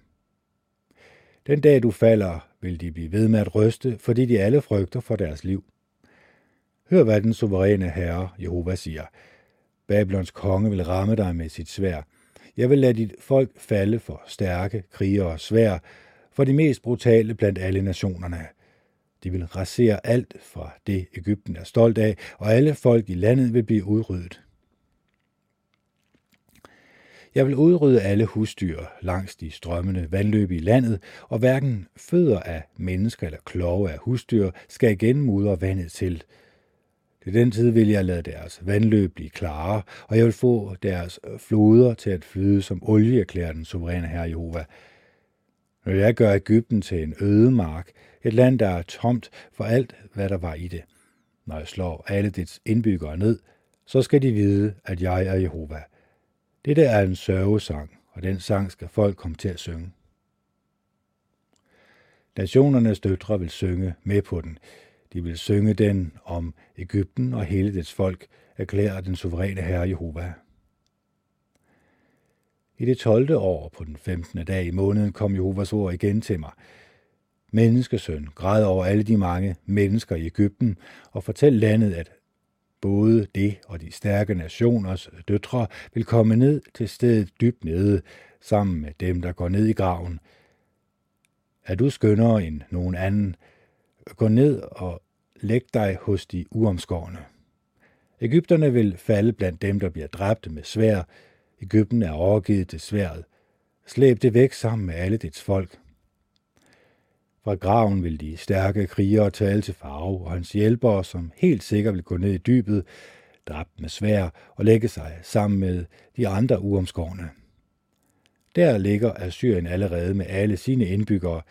Den dag du falder, vil de blive ved med at ryste, fordi de alle frygter for deres liv. Hør, hvad den suveræne herre, Jehova, siger. Babylons konge vil ramme dig med sit svær. Jeg vil lade dit folk falde for stærke krigere og svær, for de mest brutale blandt alle nationerne. De vil rasere alt fra det, Ægypten er stolt af, og alle folk i landet vil blive udryddet. Jeg vil udrydde alle husdyr langs de strømmende vandløb i landet, og hverken fødder af mennesker eller klove af husdyr skal igen mudre vandet til. Til den tid vil jeg lade deres vandløb blive klare, og jeg vil få deres øh, floder til at flyde som olie, erklærer den suveræne herre Jehova. Når jeg gør Ægypten til en øde mark, et land, der er tomt for alt, hvad der var i det. Når jeg slår alle dets indbyggere ned, så skal de vide, at jeg er Jehova. Dette er en sørgesang, og den sang skal folk komme til at synge. Nationernes døtre vil synge med på den. De vil synge den om Ægypten og hele dets folk, erklærer den suveræne herre Jehova. I det 12. år på den 15. dag i måneden kom Jehovas ord igen til mig. Menneskesøn, græd over alle de mange mennesker i Ægypten, og fortæl landet, at både det og de stærke nationers døtre vil komme ned til stedet dybt nede, sammen med dem, der går ned i graven. Er du skønnere end nogen anden, gå ned og læg dig hos de uomskårne. Ægypterne vil falde blandt dem, der bliver dræbt med svær. Ægypten er overgivet til sværet. Slæb det væk sammen med alle dets folk. Fra graven vil de stærke krigere tale til Farve og hans hjælpere, som helt sikkert vil gå ned i dybet, dræbt med svær og lægge sig sammen med de andre uomskårne. Der ligger Assyrien allerede med alle sine indbyggere.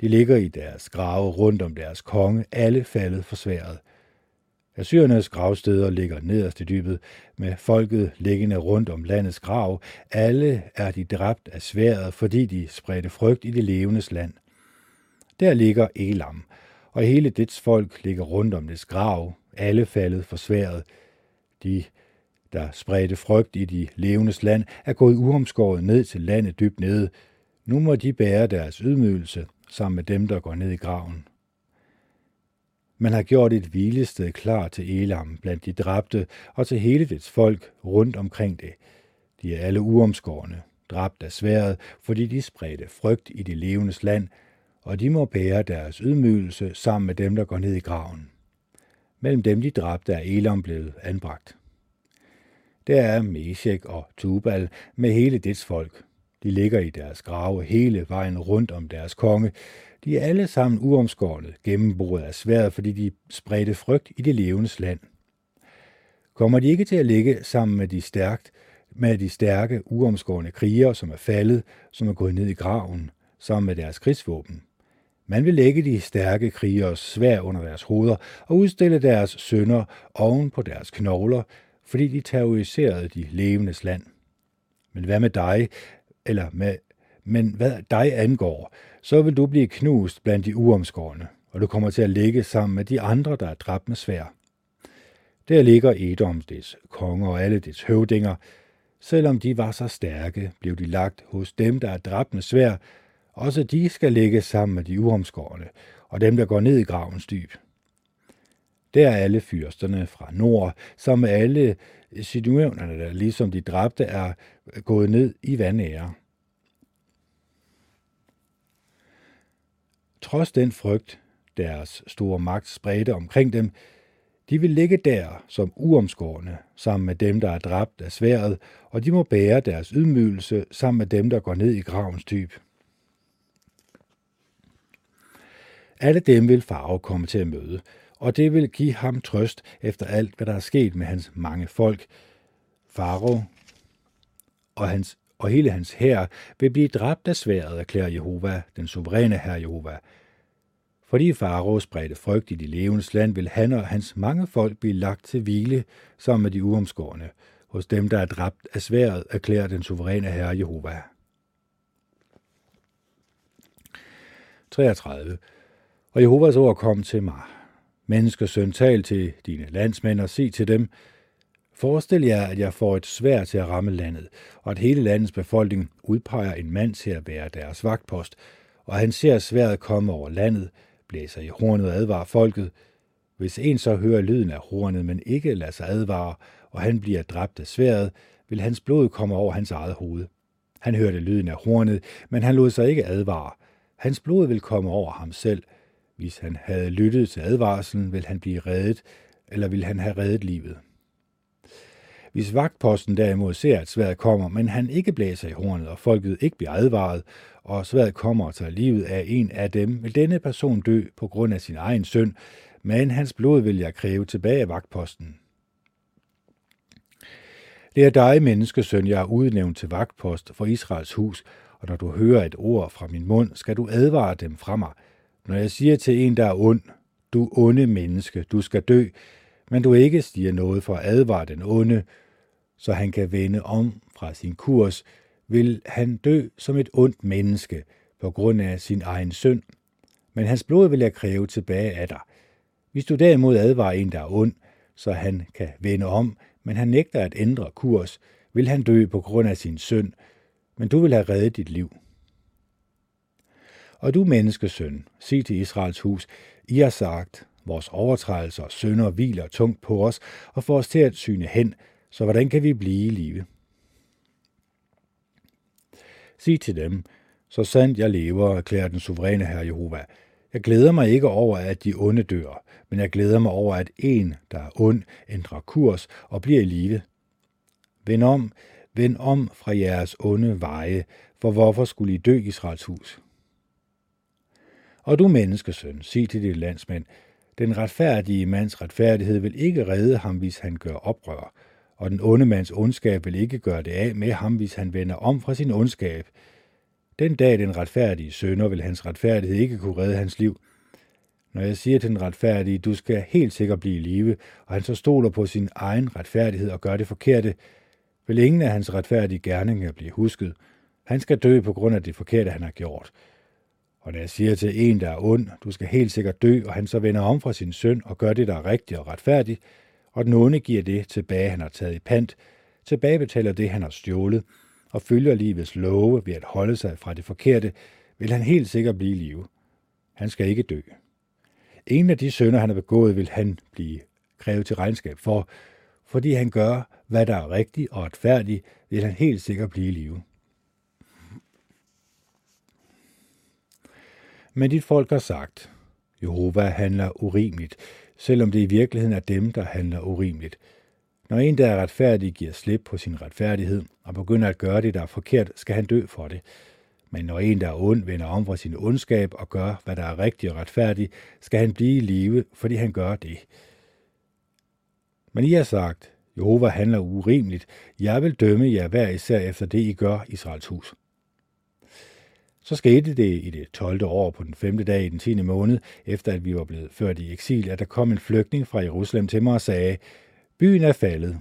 De ligger i deres grave rundt om deres konge, alle faldet for sværet. Assyrernes gravsteder ligger nederst i dybet, med folket liggende rundt om landets grav. Alle er de dræbt af sværet, fordi de spredte frygt i det levendes land – der ligger Elam, og hele dets folk ligger rundt om dets grav, alle faldet for sværet. De, der spredte frygt i de levendes land, er gået uomskåret ned til landet dybt nede. Nu må de bære deres ydmygelse sammen med dem, der går ned i graven. Man har gjort et hvilested klar til Elam blandt de dræbte og til hele dets folk rundt omkring det. De er alle uomskårne, dræbt af sværet, fordi de spredte frygt i de levendes land – og de må bære deres ydmygelse sammen med dem, der går ned i graven. Mellem dem de dræbte er Elam blevet anbragt. Der er Meshek og Tubal med hele dets folk. De ligger i deres grave hele vejen rundt om deres konge. De er alle sammen uomskåret, gennemboret af sværet, fordi de spredte frygt i det levendes land. Kommer de ikke til at ligge sammen med de stærkt, med de stærke, uomskårne krigere, som er faldet, som er gået ned i graven, sammen med deres krigsvåben? Man vil lægge de stærke krigers svær under deres hoveder og udstille deres sønder oven på deres knogler, fordi de terroriserede de levendes land. Men hvad med dig, eller med, Men hvad dig angår, så vil du blive knust blandt de uomskårne, og du kommer til at ligge sammen med de andre, der er dræbt med svær. Der ligger Edom, dets konger og alle dets høvdinger. Selvom de var så stærke, blev de lagt hos dem, der er dræbt med svær. Også de skal ligge sammen med de uomskårne, og dem, der går ned i gravens dyb. Der er alle fyrsterne fra nord, som alle sinuevnerne, der ligesom de dræbte, er gået ned i vandære. Trods den frygt, deres store magt spredte omkring dem, de vil ligge der som uomskårne, sammen med dem, der er dræbt af sværet, og de må bære deres ydmygelse sammen med dem, der går ned i gravens dyb. Alle dem vil farve komme til at møde, og det vil give ham trøst efter alt, hvad der er sket med hans mange folk. Faro og, hans, og hele hans hær vil blive dræbt af sværet, erklærer Jehova, den suveræne herre Jehova. Fordi Faro spredte frygt i de levendes land, vil han og hans mange folk blive lagt til hvile sammen med de uomskårne. Hos dem, der er dræbt af sværet, erklærer den suveræne herre Jehova. 33. Og Jehovas ord kom til mig. Menneskesøn, tal til dine landsmænd og sig til dem, Forestil jer, at jeg får et svær til at ramme landet, og at hele landets befolkning udpeger en mand til at være deres vagtpost, og han ser sværet komme over landet, blæser i hornet og advarer folket. Hvis en så hører lyden af hornet, men ikke lader sig advare, og han bliver dræbt af sværet, vil hans blod komme over hans eget hoved. Han hørte lyden af hornet, men han lod sig ikke advare. Hans blod vil komme over ham selv. Hvis han havde lyttet til advarslen, vil han blive reddet, eller vil han have reddet livet. Hvis vagtposten derimod ser, at sværet kommer, men han ikke blæser i hornet, og folket ikke bliver advaret, og sværet kommer og tager livet af en af dem, vil denne person dø på grund af sin egen synd, men hans blod vil jeg kræve tilbage af vagtposten. Det er dig, menneskesøn, jeg har udnævnt til vagtpost for Israels hus, og når du hører et ord fra min mund, skal du advare dem fra mig. Når jeg siger til en, der er ond, du onde menneske, du skal dø, men du ikke siger noget for at advare den onde, så han kan vende om fra sin kurs, vil han dø som et ondt menneske på grund af sin egen synd. Men hans blod vil jeg kræve tilbage af dig. Hvis du derimod advarer en, der er ond, så han kan vende om, men han nægter at ændre kurs, vil han dø på grund af sin synd, men du vil have reddet dit liv. Og du menneskesøn, sig til Israels hus, I har sagt, vores overtrædelser og synder hviler tungt på os og får os til at syne hen, så hvordan kan vi blive i live? Sig til dem, så sandt jeg lever, erklærer den suveræne herre Jehova. Jeg glæder mig ikke over, at de onde dør, men jeg glæder mig over, at en, der er ond, ændrer kurs og bliver i live. Vend om, vend om fra jeres onde veje, for hvorfor skulle I dø, Israels hus? Og du menneskesøn, sig til dit landsmænd, den retfærdige mands retfærdighed vil ikke redde ham, hvis han gør oprør, og den onde mands ondskab vil ikke gøre det af med ham, hvis han vender om fra sin ondskab. Den dag den retfærdige sønder vil hans retfærdighed ikke kunne redde hans liv. Når jeg siger til den retfærdige, du skal helt sikkert blive i live, og han så stoler på sin egen retfærdighed og gør det forkerte, vil ingen af hans retfærdige gerninger blive husket. Han skal dø på grund af det forkerte, han har gjort. Og når jeg siger til en, der er ond, du skal helt sikkert dø, og han så vender om fra sin søn og gør det, der er rigtigt og retfærdigt, og den onde giver det tilbage, han har taget i pant, tilbagebetaler det, han har stjålet, og følger livets love ved at holde sig fra det forkerte, vil han helt sikkert blive i live. Han skal ikke dø. En af de sønder, han har begået, vil han blive krævet til regnskab for, fordi han gør, hvad der er rigtigt og retfærdigt, vil han helt sikkert blive i live. Men dit folk har sagt, Jehova handler urimeligt, selvom det i virkeligheden er dem, der handler urimeligt. Når en, der er retfærdig, giver slip på sin retfærdighed og begynder at gøre det, der er forkert, skal han dø for det. Men når en, der er ond, vender om fra sin ondskab og gør, hvad der er rigtigt og retfærdigt, skal han blive i live, fordi han gør det. Men I har sagt, Jehova handler urimeligt. Jeg vil dømme jer hver især efter det, I gør, Israels hus. Så skete det i det 12. år på den 5. dag i den 10. måned, efter at vi var blevet ført i eksil, at der kom en flygtning fra Jerusalem til mig og sagde, byen er faldet.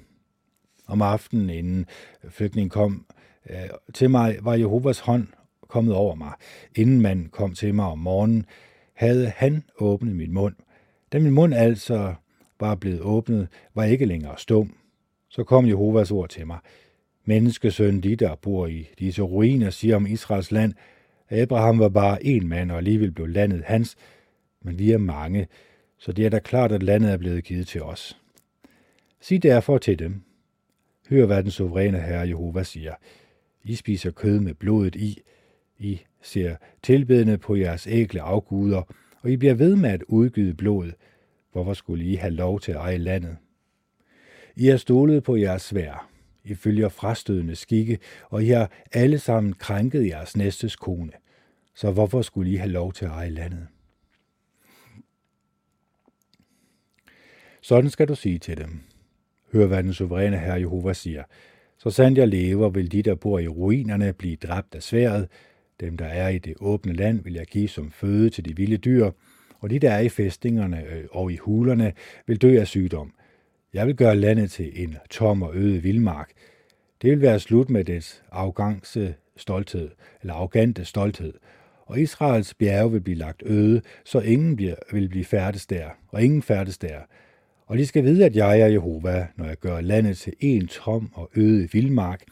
Om aftenen, inden flygtningen kom øh, til mig, var Jehovas hånd kommet over mig. Inden man kom til mig om morgenen, havde han åbnet min mund. Da min mund altså var blevet åbnet, var jeg ikke længere stum. Så kom Jehovas ord til mig. Menneskesøn, de der bor i disse ruiner, siger om Israels land, Abraham var bare en mand, og alligevel blev landet hans, men vi er mange, så det er da klart, at landet er blevet givet til os. Sig derfor til dem, hør hvad den suveræne herre Jehova siger. I spiser kød med blodet i, I ser tilbedende på jeres ægle afguder, og I bliver ved med at udgyde blod. Hvorfor skulle I have lov til at eje landet? I har stolet på jeres svær. I følger frastødende skikke, og I har alle sammen krænket jeres næstes kone. Så hvorfor skulle I have lov til at eje landet? Sådan skal du sige til dem. Hør, hvad den suveræne herre Jehova siger. Så sandt jeg lever, vil de, der bor i ruinerne, blive dræbt af sværet. Dem, der er i det åbne land, vil jeg give som føde til de vilde dyr. Og de, der er i fæstningerne øh, og i hulerne, vil dø af sygdom. Jeg vil gøre landet til en tom og øde vildmark. Det vil være slut med dets arrogance stolthed, eller arrogante stolthed. Og Israels bjerge vil blive lagt øde, så ingen bliver, vil blive færdes der, og ingen færdes der. Og de skal vide, at jeg er Jehova, når jeg gør landet til en tom og øde vildmark,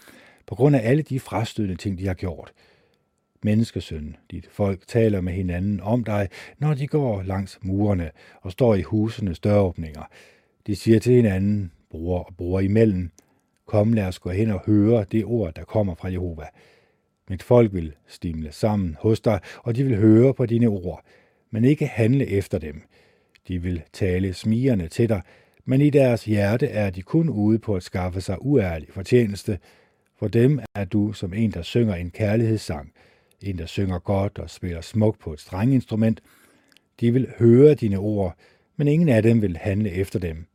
på grund af alle de frastødende ting, de har gjort. Menneskesøn, dit folk taler med hinanden om dig, når de går langs murene og står i husenes døråbninger. De siger til hinanden, bror og bror imellem, kom lad os gå hen og høre det ord, der kommer fra Jehova. Mit folk vil stimle sammen hos dig, og de vil høre på dine ord, men ikke handle efter dem. De vil tale smigerne til dig, men i deres hjerte er de kun ude på at skaffe sig uærlig fortjeneste. For dem er du som en, der synger en kærlighedssang, en, der synger godt og spiller smukt på et strenginstrument. De vil høre dine ord, men ingen af dem vil handle efter dem.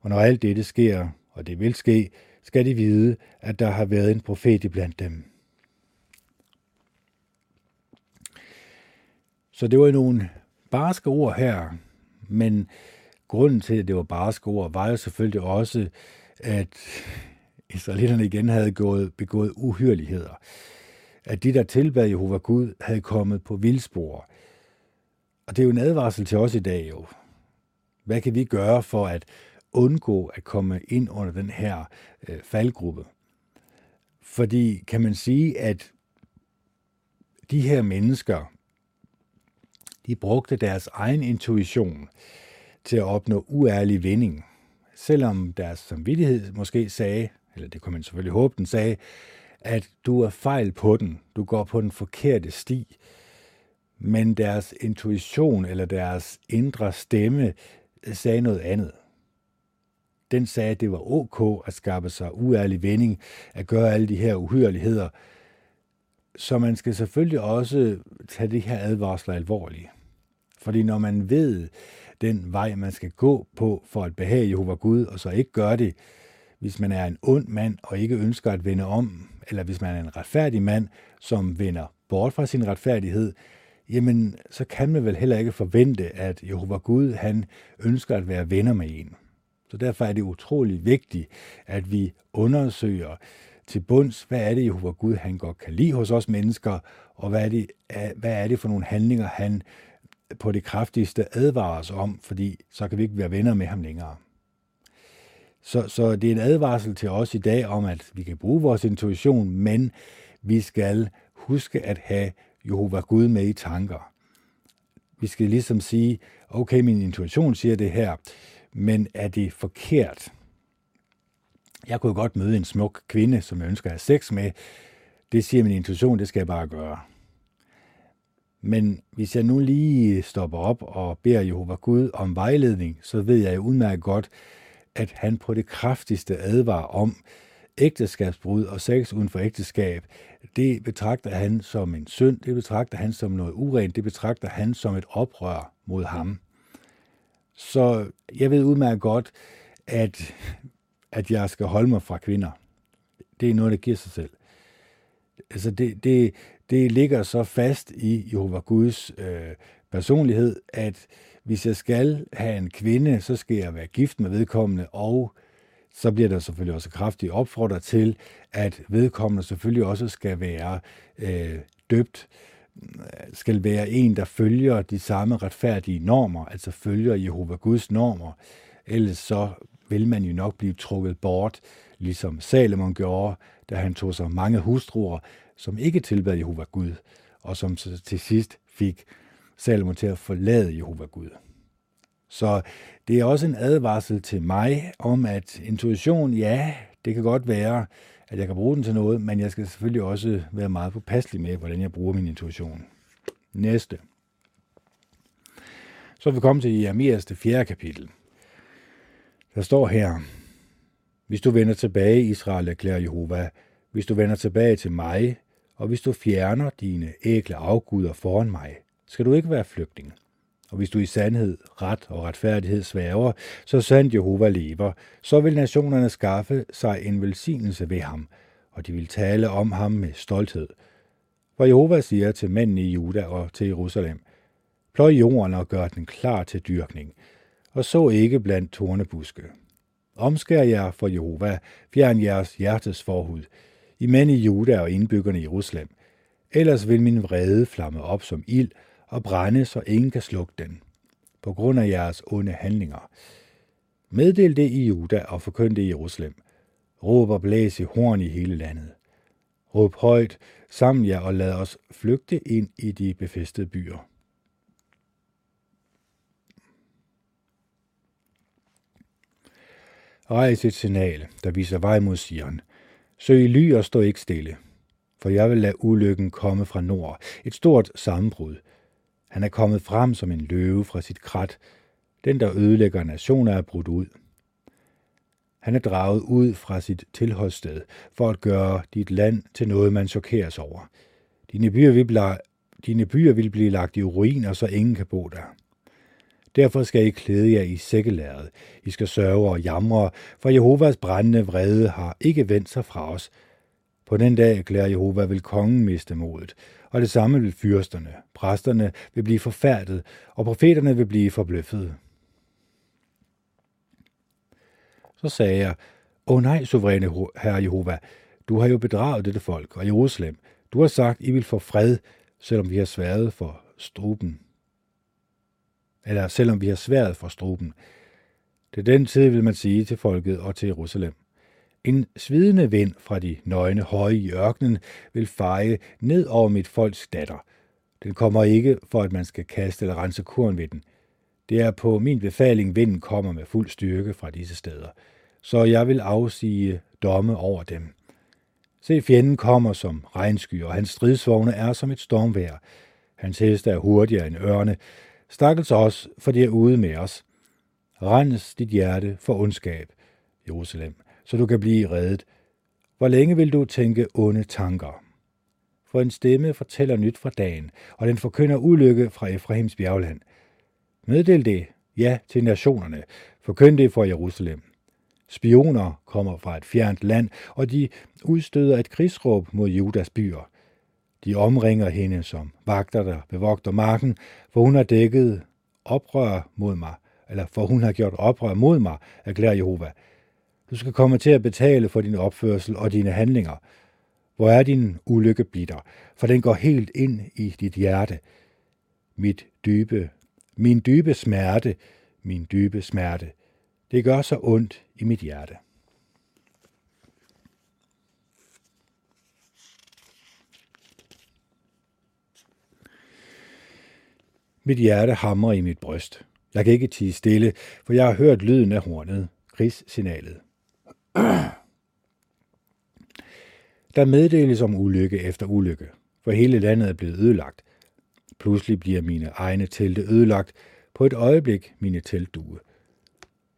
Og når alt dette sker, og det vil ske, skal de vide, at der har været en profet iblandt dem. Så det var nogle barske ord her, men grunden til, at det var barske ord, var jo selvfølgelig også, at israelitterne igen havde gået, begået uhyreligheder. At de, der tilbad Jehova Gud, havde kommet på vildspor. Og det er jo en advarsel til os i dag jo. Hvad kan vi gøre for at undgå at komme ind under den her øh, faldgruppe? Fordi kan man sige, at de her mennesker, de brugte deres egen intuition til at opnå uærlig vinding, selvom deres samvittighed måske sagde, eller det kunne man selvfølgelig håbe, den sagde, at du er fejl på den, du går på den forkerte sti, men deres intuition eller deres indre stemme sagde noget andet. Den sagde, at det var ok at skabe sig uærlig vending, at gøre alle de her uhyreligheder. Så man skal selvfølgelig også tage de her advarsler alvorligt. Fordi når man ved den vej, man skal gå på for at behage Jehova Gud, og så ikke gør det, hvis man er en ond mand og ikke ønsker at vende om, eller hvis man er en retfærdig mand, som vender bort fra sin retfærdighed, jamen så kan man vel heller ikke forvente, at Jehova Gud han ønsker at være venner med en. Så derfor er det utrolig vigtigt, at vi undersøger til bunds, hvad er det Jehova Gud han godt kan lide hos os mennesker, og hvad er det, hvad er det for nogle handlinger, han på det kraftigste advarer os om, fordi så kan vi ikke være venner med ham længere. Så, så det er en advarsel til os i dag om, at vi kan bruge vores intuition, men vi skal huske at have Jehova Gud med i tanker. Vi skal ligesom sige, okay, min intuition siger det her, men er det forkert? Jeg kunne godt møde en smuk kvinde, som jeg ønsker at have sex med. Det siger min intuition, det skal jeg bare gøre. Men hvis jeg nu lige stopper op og beder Jehova Gud om vejledning, så ved jeg jo udmærket godt, at han på det kraftigste advarer om ægteskabsbrud og sex uden for ægteskab. Det betragter han som en synd, det betragter han som noget urent, det betragter han som et oprør mod ham. Så jeg ved udmærket godt, at, at jeg skal holde mig fra kvinder. Det er noget, der giver sig selv. Altså det, det, det ligger så fast i Jehova Guds øh, personlighed, at hvis jeg skal have en kvinde, så skal jeg være gift med vedkommende, og så bliver der selvfølgelig også kraftigt opfordret til, at vedkommende selvfølgelig også skal være øh, døbt, skal være en, der følger de samme retfærdige normer, altså følger Jehova Guds normer. Ellers så vil man jo nok blive trukket bort, ligesom Salomon gjorde, da han tog sig mange hustruer, som ikke tilbad Jehova Gud, og som til sidst fik Salomon til at forlade Jehova Gud. Så det er også en advarsel til mig om, at intuition, ja, det kan godt være, at jeg kan bruge den til noget, men jeg skal selvfølgelig også være meget påpasselig med, hvordan jeg bruger min intuition. Næste. Så er vi kommet til Jeremias det fjerde kapitel. Der står her, hvis du vender tilbage, Israel, erklærer Jehova, hvis du vender tilbage til mig, og hvis du fjerner dine ægle afguder foran mig, skal du ikke være flygtning. Og hvis du i sandhed, ret og retfærdighed sværger, så sandt Jehova lever, så vil nationerne skaffe sig en velsignelse ved ham, og de vil tale om ham med stolthed. For Jehova siger til mændene i Juda og til Jerusalem, pløj jorden og gør den klar til dyrkning, og så ikke blandt tornebuske. Omskær jer for Jehova, fjern jeres hjertes forhud, i i Juda og indbyggerne i Jerusalem. Ellers vil min vrede flamme op som ild og brænde, så ingen kan slukke den, på grund af jeres onde handlinger. Meddel det i Juda og forkynd det i Jerusalem. Råb og blæs i horn i hele landet. Råb højt, sammen jer og lad os flygte ind i de befæstede byer. Rejs et signal, der viser vej mod Sion. Søg ly og stå ikke stille, for jeg vil lade ulykken komme fra nord, et stort sammenbrud. Han er kommet frem som en løve fra sit krat, den der ødelægger nationer er brudt ud. Han er draget ud fra sit tilholdssted for at gøre dit land til noget, man chokeres over. Dine byer vil blive, dine byer vil blive lagt i ruiner, så ingen kan bo der. Derfor skal I klæde jer i sækkelæret. I skal sørge og jamre, for Jehovas brændende vrede har ikke vendt sig fra os. På den dag erklærer Jehova, vil kongen miste modet, og det samme vil fyrsterne. Præsterne vil blive forfærdet, og profeterne vil blive forbløffede. Så sagde jeg, Åh nej, suveræne herre Jehova, du har jo bedraget dette folk og Jerusalem. Du har sagt, I vil få fred, selvom vi har sværet for struben eller selvom vi har sværet for struben. Til den tid vil man sige til folket og til Jerusalem. En svidende vind fra de nøgne høje i ørkenen vil feje ned over mit folks datter. Den kommer ikke for, at man skal kaste eller rense korn ved den. Det er på min befaling, vinden kommer med fuld styrke fra disse steder. Så jeg vil afsige domme over dem. Se, fjenden kommer som regnsky, og hans stridsvogne er som et stormvær. Hans heste er hurtigere end ørne, Stakkels os, for de er ude med os. Rens dit hjerte for ondskab, Jerusalem, så du kan blive reddet. Hvor længe vil du tænke onde tanker? For en stemme fortæller nyt fra dagen, og den forkynder ulykke fra Efraims bjergland. Meddel det, ja, til nationerne. Forkynd det for Jerusalem. Spioner kommer fra et fjernt land, og de udstøder et krigsråb mod Judas byer. De omringer hende som vagter, der bevogter marken, for hun har dækket oprør mod mig, eller for hun har gjort oprør mod mig, erklærer Jehova. Du skal komme til at betale for din opførsel og dine handlinger. Hvor er din ulykke bitter, for den går helt ind i dit hjerte. Mit dybe, min dybe smerte, min dybe smerte. Det gør så ondt i mit hjerte. Mit hjerte hamrer i mit bryst. Jeg kan ikke tige stille, for jeg har hørt lyden af hornet, krigssignalet. Der meddeles om ulykke efter ulykke, for hele landet er blevet ødelagt. Pludselig bliver mine egne telte ødelagt, på et øjeblik mine teltdue.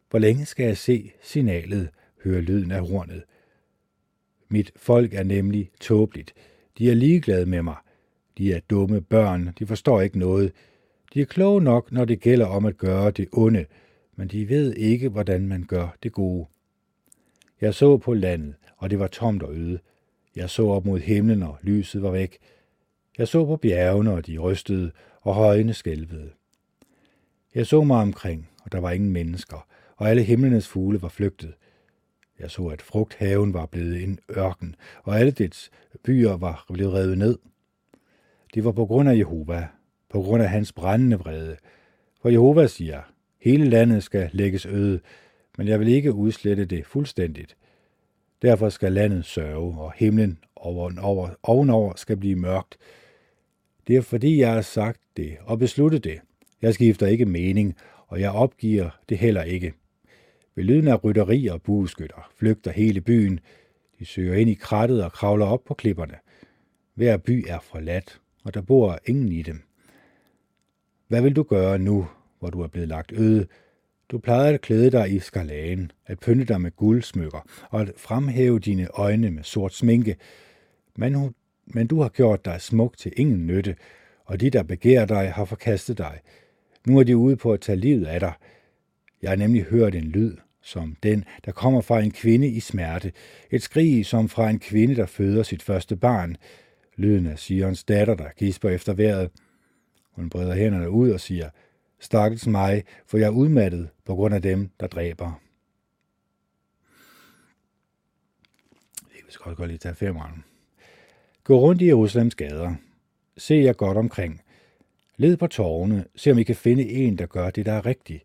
Hvor længe skal jeg se signalet, høre lyden af hornet? Mit folk er nemlig tåbeligt. De er ligeglade med mig. De er dumme børn, de forstår ikke noget. De er kloge nok, når det gælder om at gøre det onde, men de ved ikke, hvordan man gør det gode. Jeg så på landet, og det var tomt og øde. Jeg så op mod himlen, og lyset var væk. Jeg så på bjergene, og de rystede, og højene skælvede. Jeg så mig omkring, og der var ingen mennesker, og alle himlenes fugle var flygtet. Jeg så, at frugthaven var blevet en ørken, og alle dets byer var blevet revet ned. Det var på grund af Jehova, på grund af hans brændende vrede. For Jehova siger, hele landet skal lægges øde, men jeg vil ikke udslette det fuldstændigt. Derfor skal landet sørge, og himlen ovenover, ovenover skal blive mørkt. Det er fordi, jeg har sagt det og besluttet det. Jeg skifter ikke mening, og jeg opgiver det heller ikke. Ved lyden af rytteri og bueskytter flygter hele byen. De søger ind i krattet og kravler op på klipperne. Hver by er forladt, og der bor ingen i dem. Hvad vil du gøre nu, hvor du er blevet lagt øde? Du plejede at klæde dig i skalagen, at pynte dig med guldsmykker og at fremhæve dine øjne med sort sminke. Men, men du har gjort dig smuk til ingen nytte, og de, der begærer dig, har forkastet dig. Nu er de ude på at tage livet af dig. Jeg har nemlig hørt en lyd, som den, der kommer fra en kvinde i smerte. Et skrig som fra en kvinde, der føder sit første barn. Lyden af Sions datter, der gisper efter vejret. Hun breder hænderne ud og siger, Stakkels mig, for jeg er udmattet på grund af dem, der dræber. Vi skal også godt lige tage femeren. Gå rundt i Jerusalems gader. Se jer godt omkring. Led på tårne, se om I kan finde en, der gør det, der er rigtigt.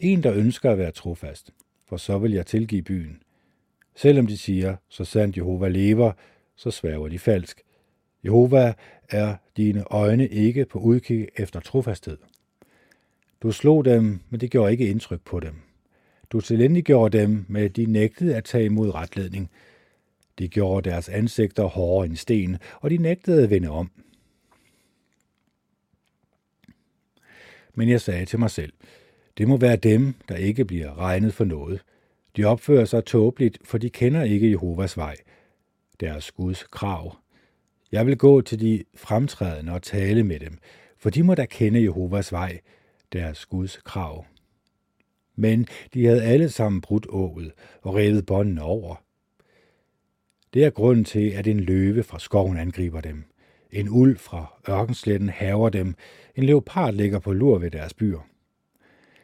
En, der ønsker at være trofast, for så vil jeg tilgive byen. Selvom de siger, så sandt Jehova lever, så sværger de falsk. Jehova er dine øjne ikke på udkig efter trofasthed. Du slog dem, men det gjorde ikke indtryk på dem. Du tilindegjorde dem, med de nægtede at tage imod retledning. De gjorde deres ansigter hårdere end sten, og de nægtede at vende om. Men jeg sagde til mig selv, det må være dem, der ikke bliver regnet for noget. De opfører sig tåbeligt, for de kender ikke Jehovas vej, deres Guds krav. Jeg vil gå til de fremtrædende og tale med dem, for de må da kende Jehovas vej, deres Guds krav. Men de havde alle sammen brudt ået og revet båndene over. Det er grunden til, at en løve fra skoven angriber dem. En ulv fra ørkensletten haver dem. En leopard ligger på lur ved deres byer.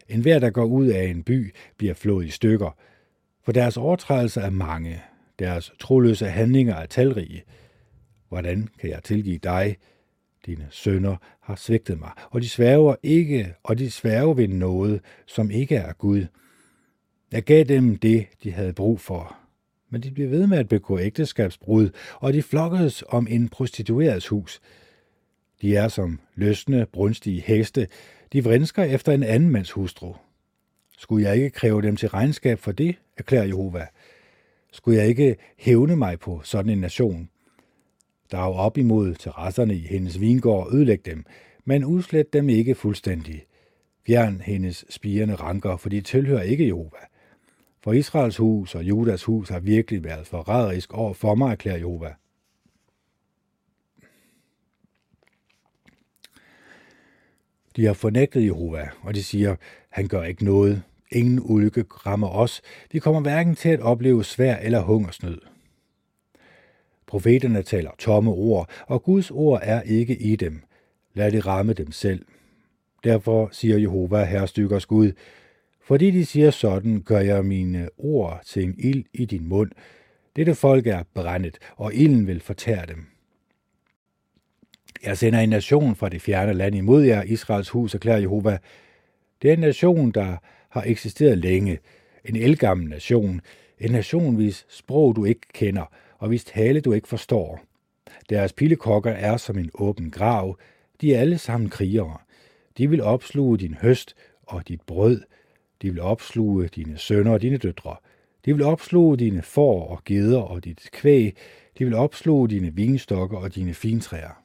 En hver, der går ud af en by, bliver flået i stykker, for deres overtrædelser er mange, deres troløse handlinger er talrige. Hvordan kan jeg tilgive dig, dine sønner har svigtet mig, og de sværger ikke, og de sværger ved noget, som ikke er Gud. Jeg gav dem det, de havde brug for, men de blev ved med at begå ægteskabsbrud, og de flokkedes om en prostituerets hus. De er som løsne, brunstige heste, de vrinsker efter en anden mands hustru. Skulle jeg ikke kræve dem til regnskab for det, erklærer Jehova. Skulle jeg ikke hævne mig på sådan en nation? Drage op imod terrasserne i hendes vingård og ødelægge dem, men udslet dem ikke fuldstændig. Fjern hendes spirende ranker, for de tilhører ikke Jehova. For Israels hus og Judas hus har virkelig været forræderisk over for mig, erklærer Jehova. De har fornægtet Jehova, og de siger, han gør ikke noget. Ingen ulykke rammer os. Vi kommer hverken til at opleve svær eller hungersnød. Profeterne taler tomme ord, og Guds ord er ikke i dem. Lad det ramme dem selv. Derfor siger Jehova, herrestykkers Gud, fordi de siger sådan, gør jeg mine ord til en ild i din mund. Dette folk er brændet, og ilden vil fortære dem. Jeg sender en nation fra det fjerne land imod jer, Israels hus, erklærer Jehova. Det er en nation, der har eksisteret længe. En elgammel nation. En nation, hvis sprog du ikke kender, og hvis tale du ikke forstår. Deres pilekokker er som en åben grav. De er alle sammen krigere. De vil opsluge din høst og dit brød. De vil opsluge dine sønner og dine døtre. De vil opsluge dine får og geder og dit kvæg. De vil opsluge dine vinstokker og dine fintræer.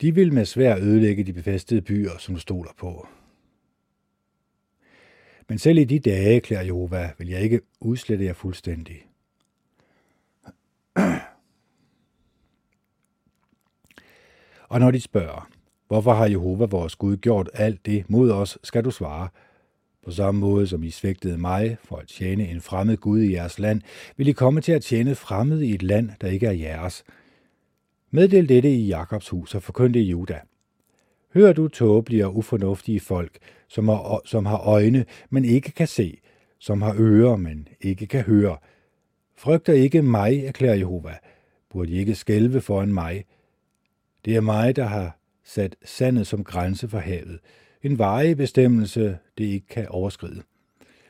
De vil med svær ødelægge de befæstede byer, som du stoler på. Men selv i de dage, klæder Jehova, vil jeg ikke udslette jer fuldstændig. Og når de spørger, hvorfor har Jehova vores Gud gjort alt det mod os, skal du svare, på samme måde som I svigtede mig for at tjene en fremmed Gud i jeres land, vil I komme til at tjene fremmed i et land, der ikke er jeres. Meddel dette i Jakobs hus og forkynd det i Juda. Hør du tåbelige og ufornuftige folk, som har, som har øjne, men ikke kan se, som har ører, men ikke kan høre. Frygter ikke mig, erklærer Jehova. Burde I ikke skælve foran mig? Det er mig, der har sat sandet som grænse for havet. En varig bestemmelse, det ikke kan overskride.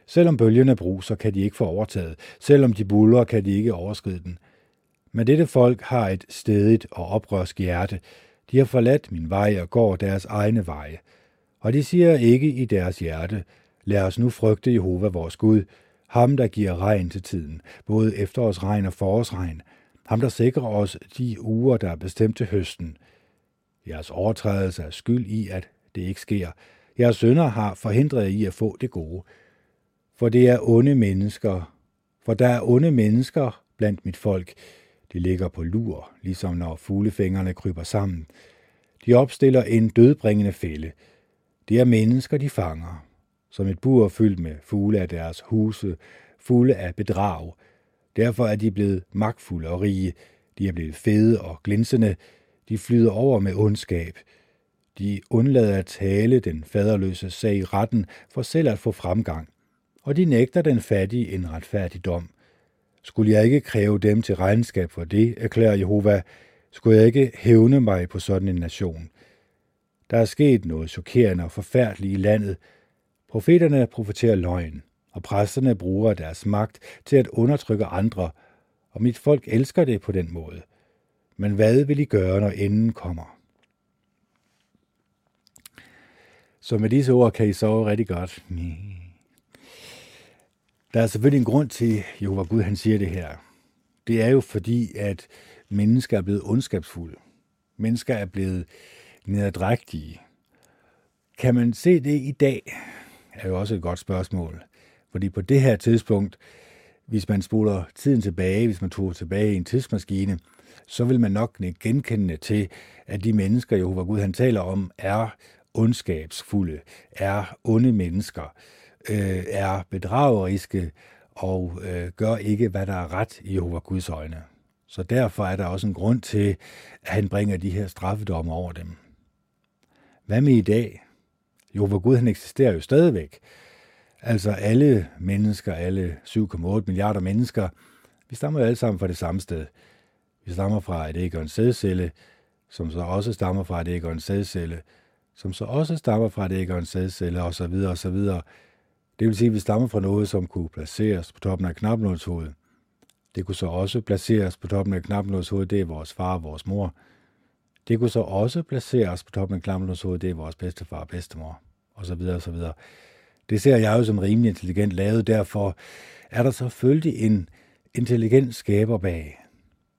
Selvom bølgerne bruser, kan de ikke få overtaget. Selvom de buller, kan de ikke overskride den. Men dette folk har et stedigt og oprørsk hjerte. De har forladt min vej og går deres egne veje. Og de siger ikke i deres hjerte, lad os nu frygte Jehova vores Gud, ham der giver regn til tiden, både efterårsregn og forårsregn, ham der sikrer os de uger, der er bestemt til høsten. Jeres overtrædelse er skyld i, at det ikke sker. Jeres sønder har forhindret jer i at få det gode. For det er onde mennesker, for der er onde mennesker blandt mit folk. De ligger på lur, ligesom når fuglefængerne kryber sammen. De opstiller en dødbringende fælde. Det er mennesker, de fanger. Som et bur fyldt med fugle af deres huse, fulde af bedrag. Derfor er de blevet magtfulde og rige. De er blevet fede og glinsende. De flyder over med ondskab. De undlader at tale den faderløse sag i retten for selv at få fremgang. Og de nægter den fattige en retfærdig dom. Skulle jeg ikke kræve dem til regnskab for det, erklærer Jehova, skulle jeg ikke hævne mig på sådan en nation. Der er sket noget chokerende og forfærdeligt i landet. Profeterne profeterer løgn, og præsterne bruger deres magt til at undertrykke andre, og mit folk elsker det på den måde. Men hvad vil I gøre, når enden kommer? Så med disse ord kan I sove rigtig godt. Der er selvfølgelig en grund til, Jehova Gud han siger det her. Det er jo fordi, at mennesker er blevet ondskabsfulde. Mennesker er blevet nederdrægtige. Kan man se det i dag? er jo også et godt spørgsmål. Fordi på det her tidspunkt, hvis man spoler tiden tilbage, hvis man tog tilbage i en tidsmaskine, så vil man nok genkende til, at de mennesker, Jehova Gud han taler om, er ondskabsfulde, er onde mennesker, øh, er bedrageriske og øh, gør ikke, hvad der er ret i Jehova Guds øjne. Så derfor er der også en grund til, at han bringer de her straffedomme over dem. Hvad med i dag? Jehova Gud han eksisterer jo stadigvæk. Altså alle mennesker, alle 7,8 milliarder mennesker, vi stammer jo alle sammen fra det samme sted. Vi stammer fra et æg og en sædcelle, som så også stammer fra et æg og en sædcelle, som så også stammer fra et æg og en sædcelle, osv. osv. Det vil sige, at vi stammer fra noget, som kunne placeres på toppen af knapnålshovedet. Det kunne så også placeres på toppen af knapnålshovedet, det er vores far og vores mor. Det kunne så også placeres på toppen af knapnålshovedet, det er vores bedstefar og bedstemor, og så videre og så videre. Det ser jeg jo som rimelig intelligent lavet, derfor er der selvfølgelig en intelligent skaber bag.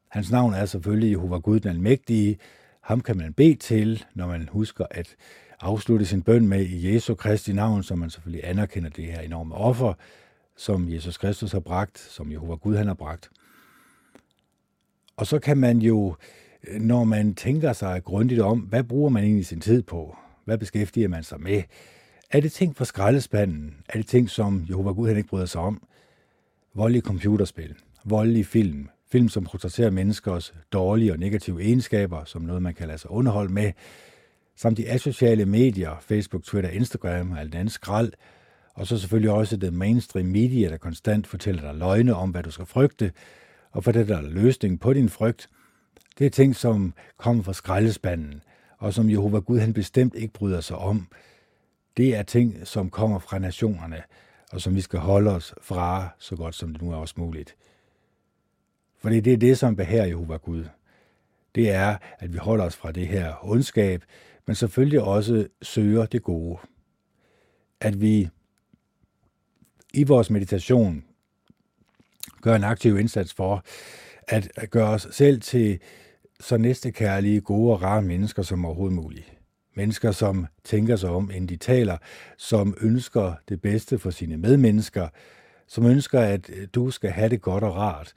Hans navn er selvfølgelig Jehova Gud den Almægtige. Ham kan man bede til, når man husker at afslutte sin bøn med i Jesu Kristi navn, så man selvfølgelig anerkender det her enorme offer, som Jesus Kristus har bragt, som Jehova Gud han har bragt. Og så kan man jo, når man tænker sig grundigt om, hvad bruger man egentlig sin tid på? Hvad beskæftiger man sig med? Er det ting fra skraldespanden? Er det ting, som Jehova Gud han ikke bryder sig om? Voldelige computerspil, voldelige film, film, som portrætterer menneskers dårlige og negative egenskaber, som noget, man kan lade sig underholde med, samt de asociale medier, Facebook, Twitter, Instagram og alt andet skrald, og så selvfølgelig også det mainstream media, der konstant fortæller dig løgne om, hvad du skal frygte, og for det der løsning på din frygt. Det er ting, som kommer fra skraldespanden, og som Jehova Gud han bestemt ikke bryder sig om. Det er ting, som kommer fra nationerne, og som vi skal holde os fra, så godt som det nu er også muligt. For det er det, som behager Jehova Gud. Det er, at vi holder os fra det her ondskab, men selvfølgelig også søger det gode. At vi i vores meditation gør en aktiv indsats for at gøre os selv til så næstekærlige, gode og rare mennesker som overhovedet muligt. Mennesker, som tænker sig om, inden de taler, som ønsker det bedste for sine medmennesker, som ønsker, at øh, du skal have det godt og rart,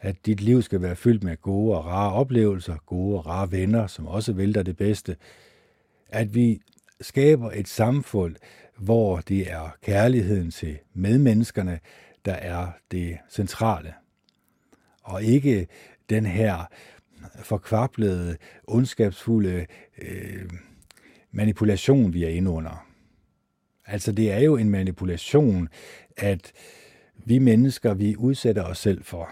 at dit liv skal være fyldt med gode og rare oplevelser, gode og rare venner, som også vælter det bedste, at vi skaber et samfund, hvor det er kærligheden til medmenneskerne, der er det centrale. Og ikke den her forkvablede, ondskabsfulde øh, manipulation, vi er inde under. Altså det er jo en manipulation, at vi mennesker, vi udsætter os selv for.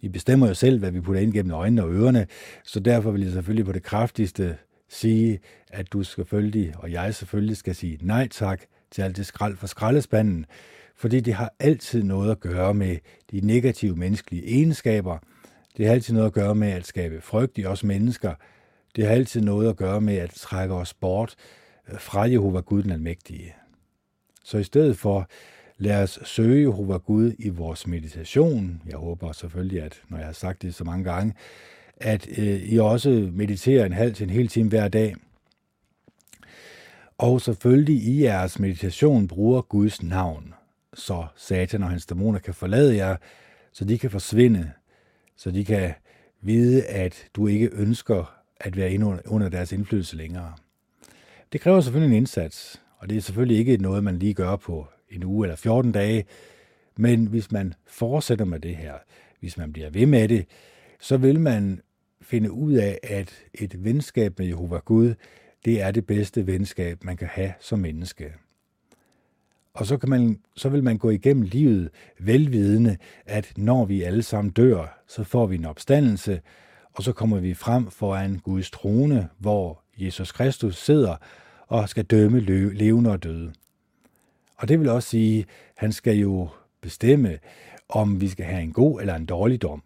Vi bestemmer jo selv, hvad vi putter ind gennem øjnene og ørerne, så derfor vil jeg selvfølgelig på det kraftigste sige, at du selvfølgelig, og jeg selvfølgelig, skal sige nej tak til alt det skrald fra skraldespanden, fordi det har altid noget at gøre med de negative menneskelige egenskaber. Det har altid noget at gøre med at skabe frygt i os mennesker. Det har altid noget at gøre med at trække os bort øh, fra Jehova Gud den Almægtige. Så i stedet for, lad os søge Jehova Gud i vores meditation. Jeg håber selvfølgelig, at når jeg har sagt det så mange gange, at øh, I også mediterer en halv til en hel time hver dag. Og selvfølgelig i jeres meditation bruger Guds navn, så Satan og hans dæmoner kan forlade jer, så de kan forsvinde, så de kan vide, at du ikke ønsker at være inde under deres indflydelse længere. Det kræver selvfølgelig en indsats, og det er selvfølgelig ikke noget, man lige gør på en uge eller 14 dage, men hvis man fortsætter med det her, hvis man bliver ved med det, så vil man finde ud af, at et venskab med Jehova Gud, det er det bedste venskab, man kan have som menneske. Og så, kan man, så vil man gå igennem livet velvidende, at når vi alle sammen dør, så får vi en opstandelse, og så kommer vi frem foran Guds trone, hvor Jesus Kristus sidder og skal dømme levende og døde. Og det vil også sige, at han skal jo bestemme, om vi skal have en god eller en dårlig dom.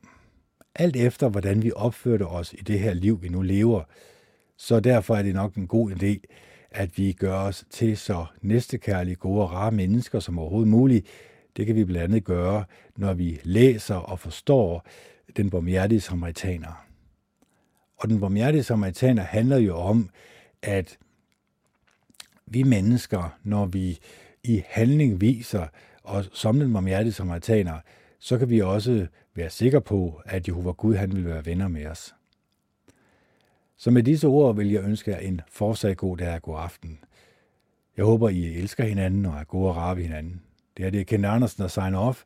Alt efter, hvordan vi opførte os i det her liv, vi nu lever. Så derfor er det nok en god idé, at vi gør os til så næstekærlige, gode og rare mennesker som overhovedet muligt. Det kan vi blandt andet gøre, når vi læser og forstår den barmhjertige samaritaner. Og den barmhjertige samaritaner handler jo om, at vi mennesker, når vi i handling viser, og som den barmhjertige samaritaner, så kan vi også være sikre på, at Jehova Gud han vil være venner med os. Så med disse ord vil jeg ønske jer en fortsat god dag og god aften. Jeg håber, I elsker hinanden og er gode og rare ved hinanden. Det er det Kent Andersen, der signer off.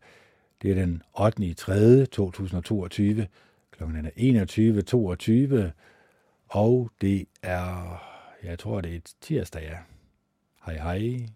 Det er den 8. i 3. 2022. Klokken er 21.22. Og det er, jeg tror, det er tirsdag, ja. Hej hej.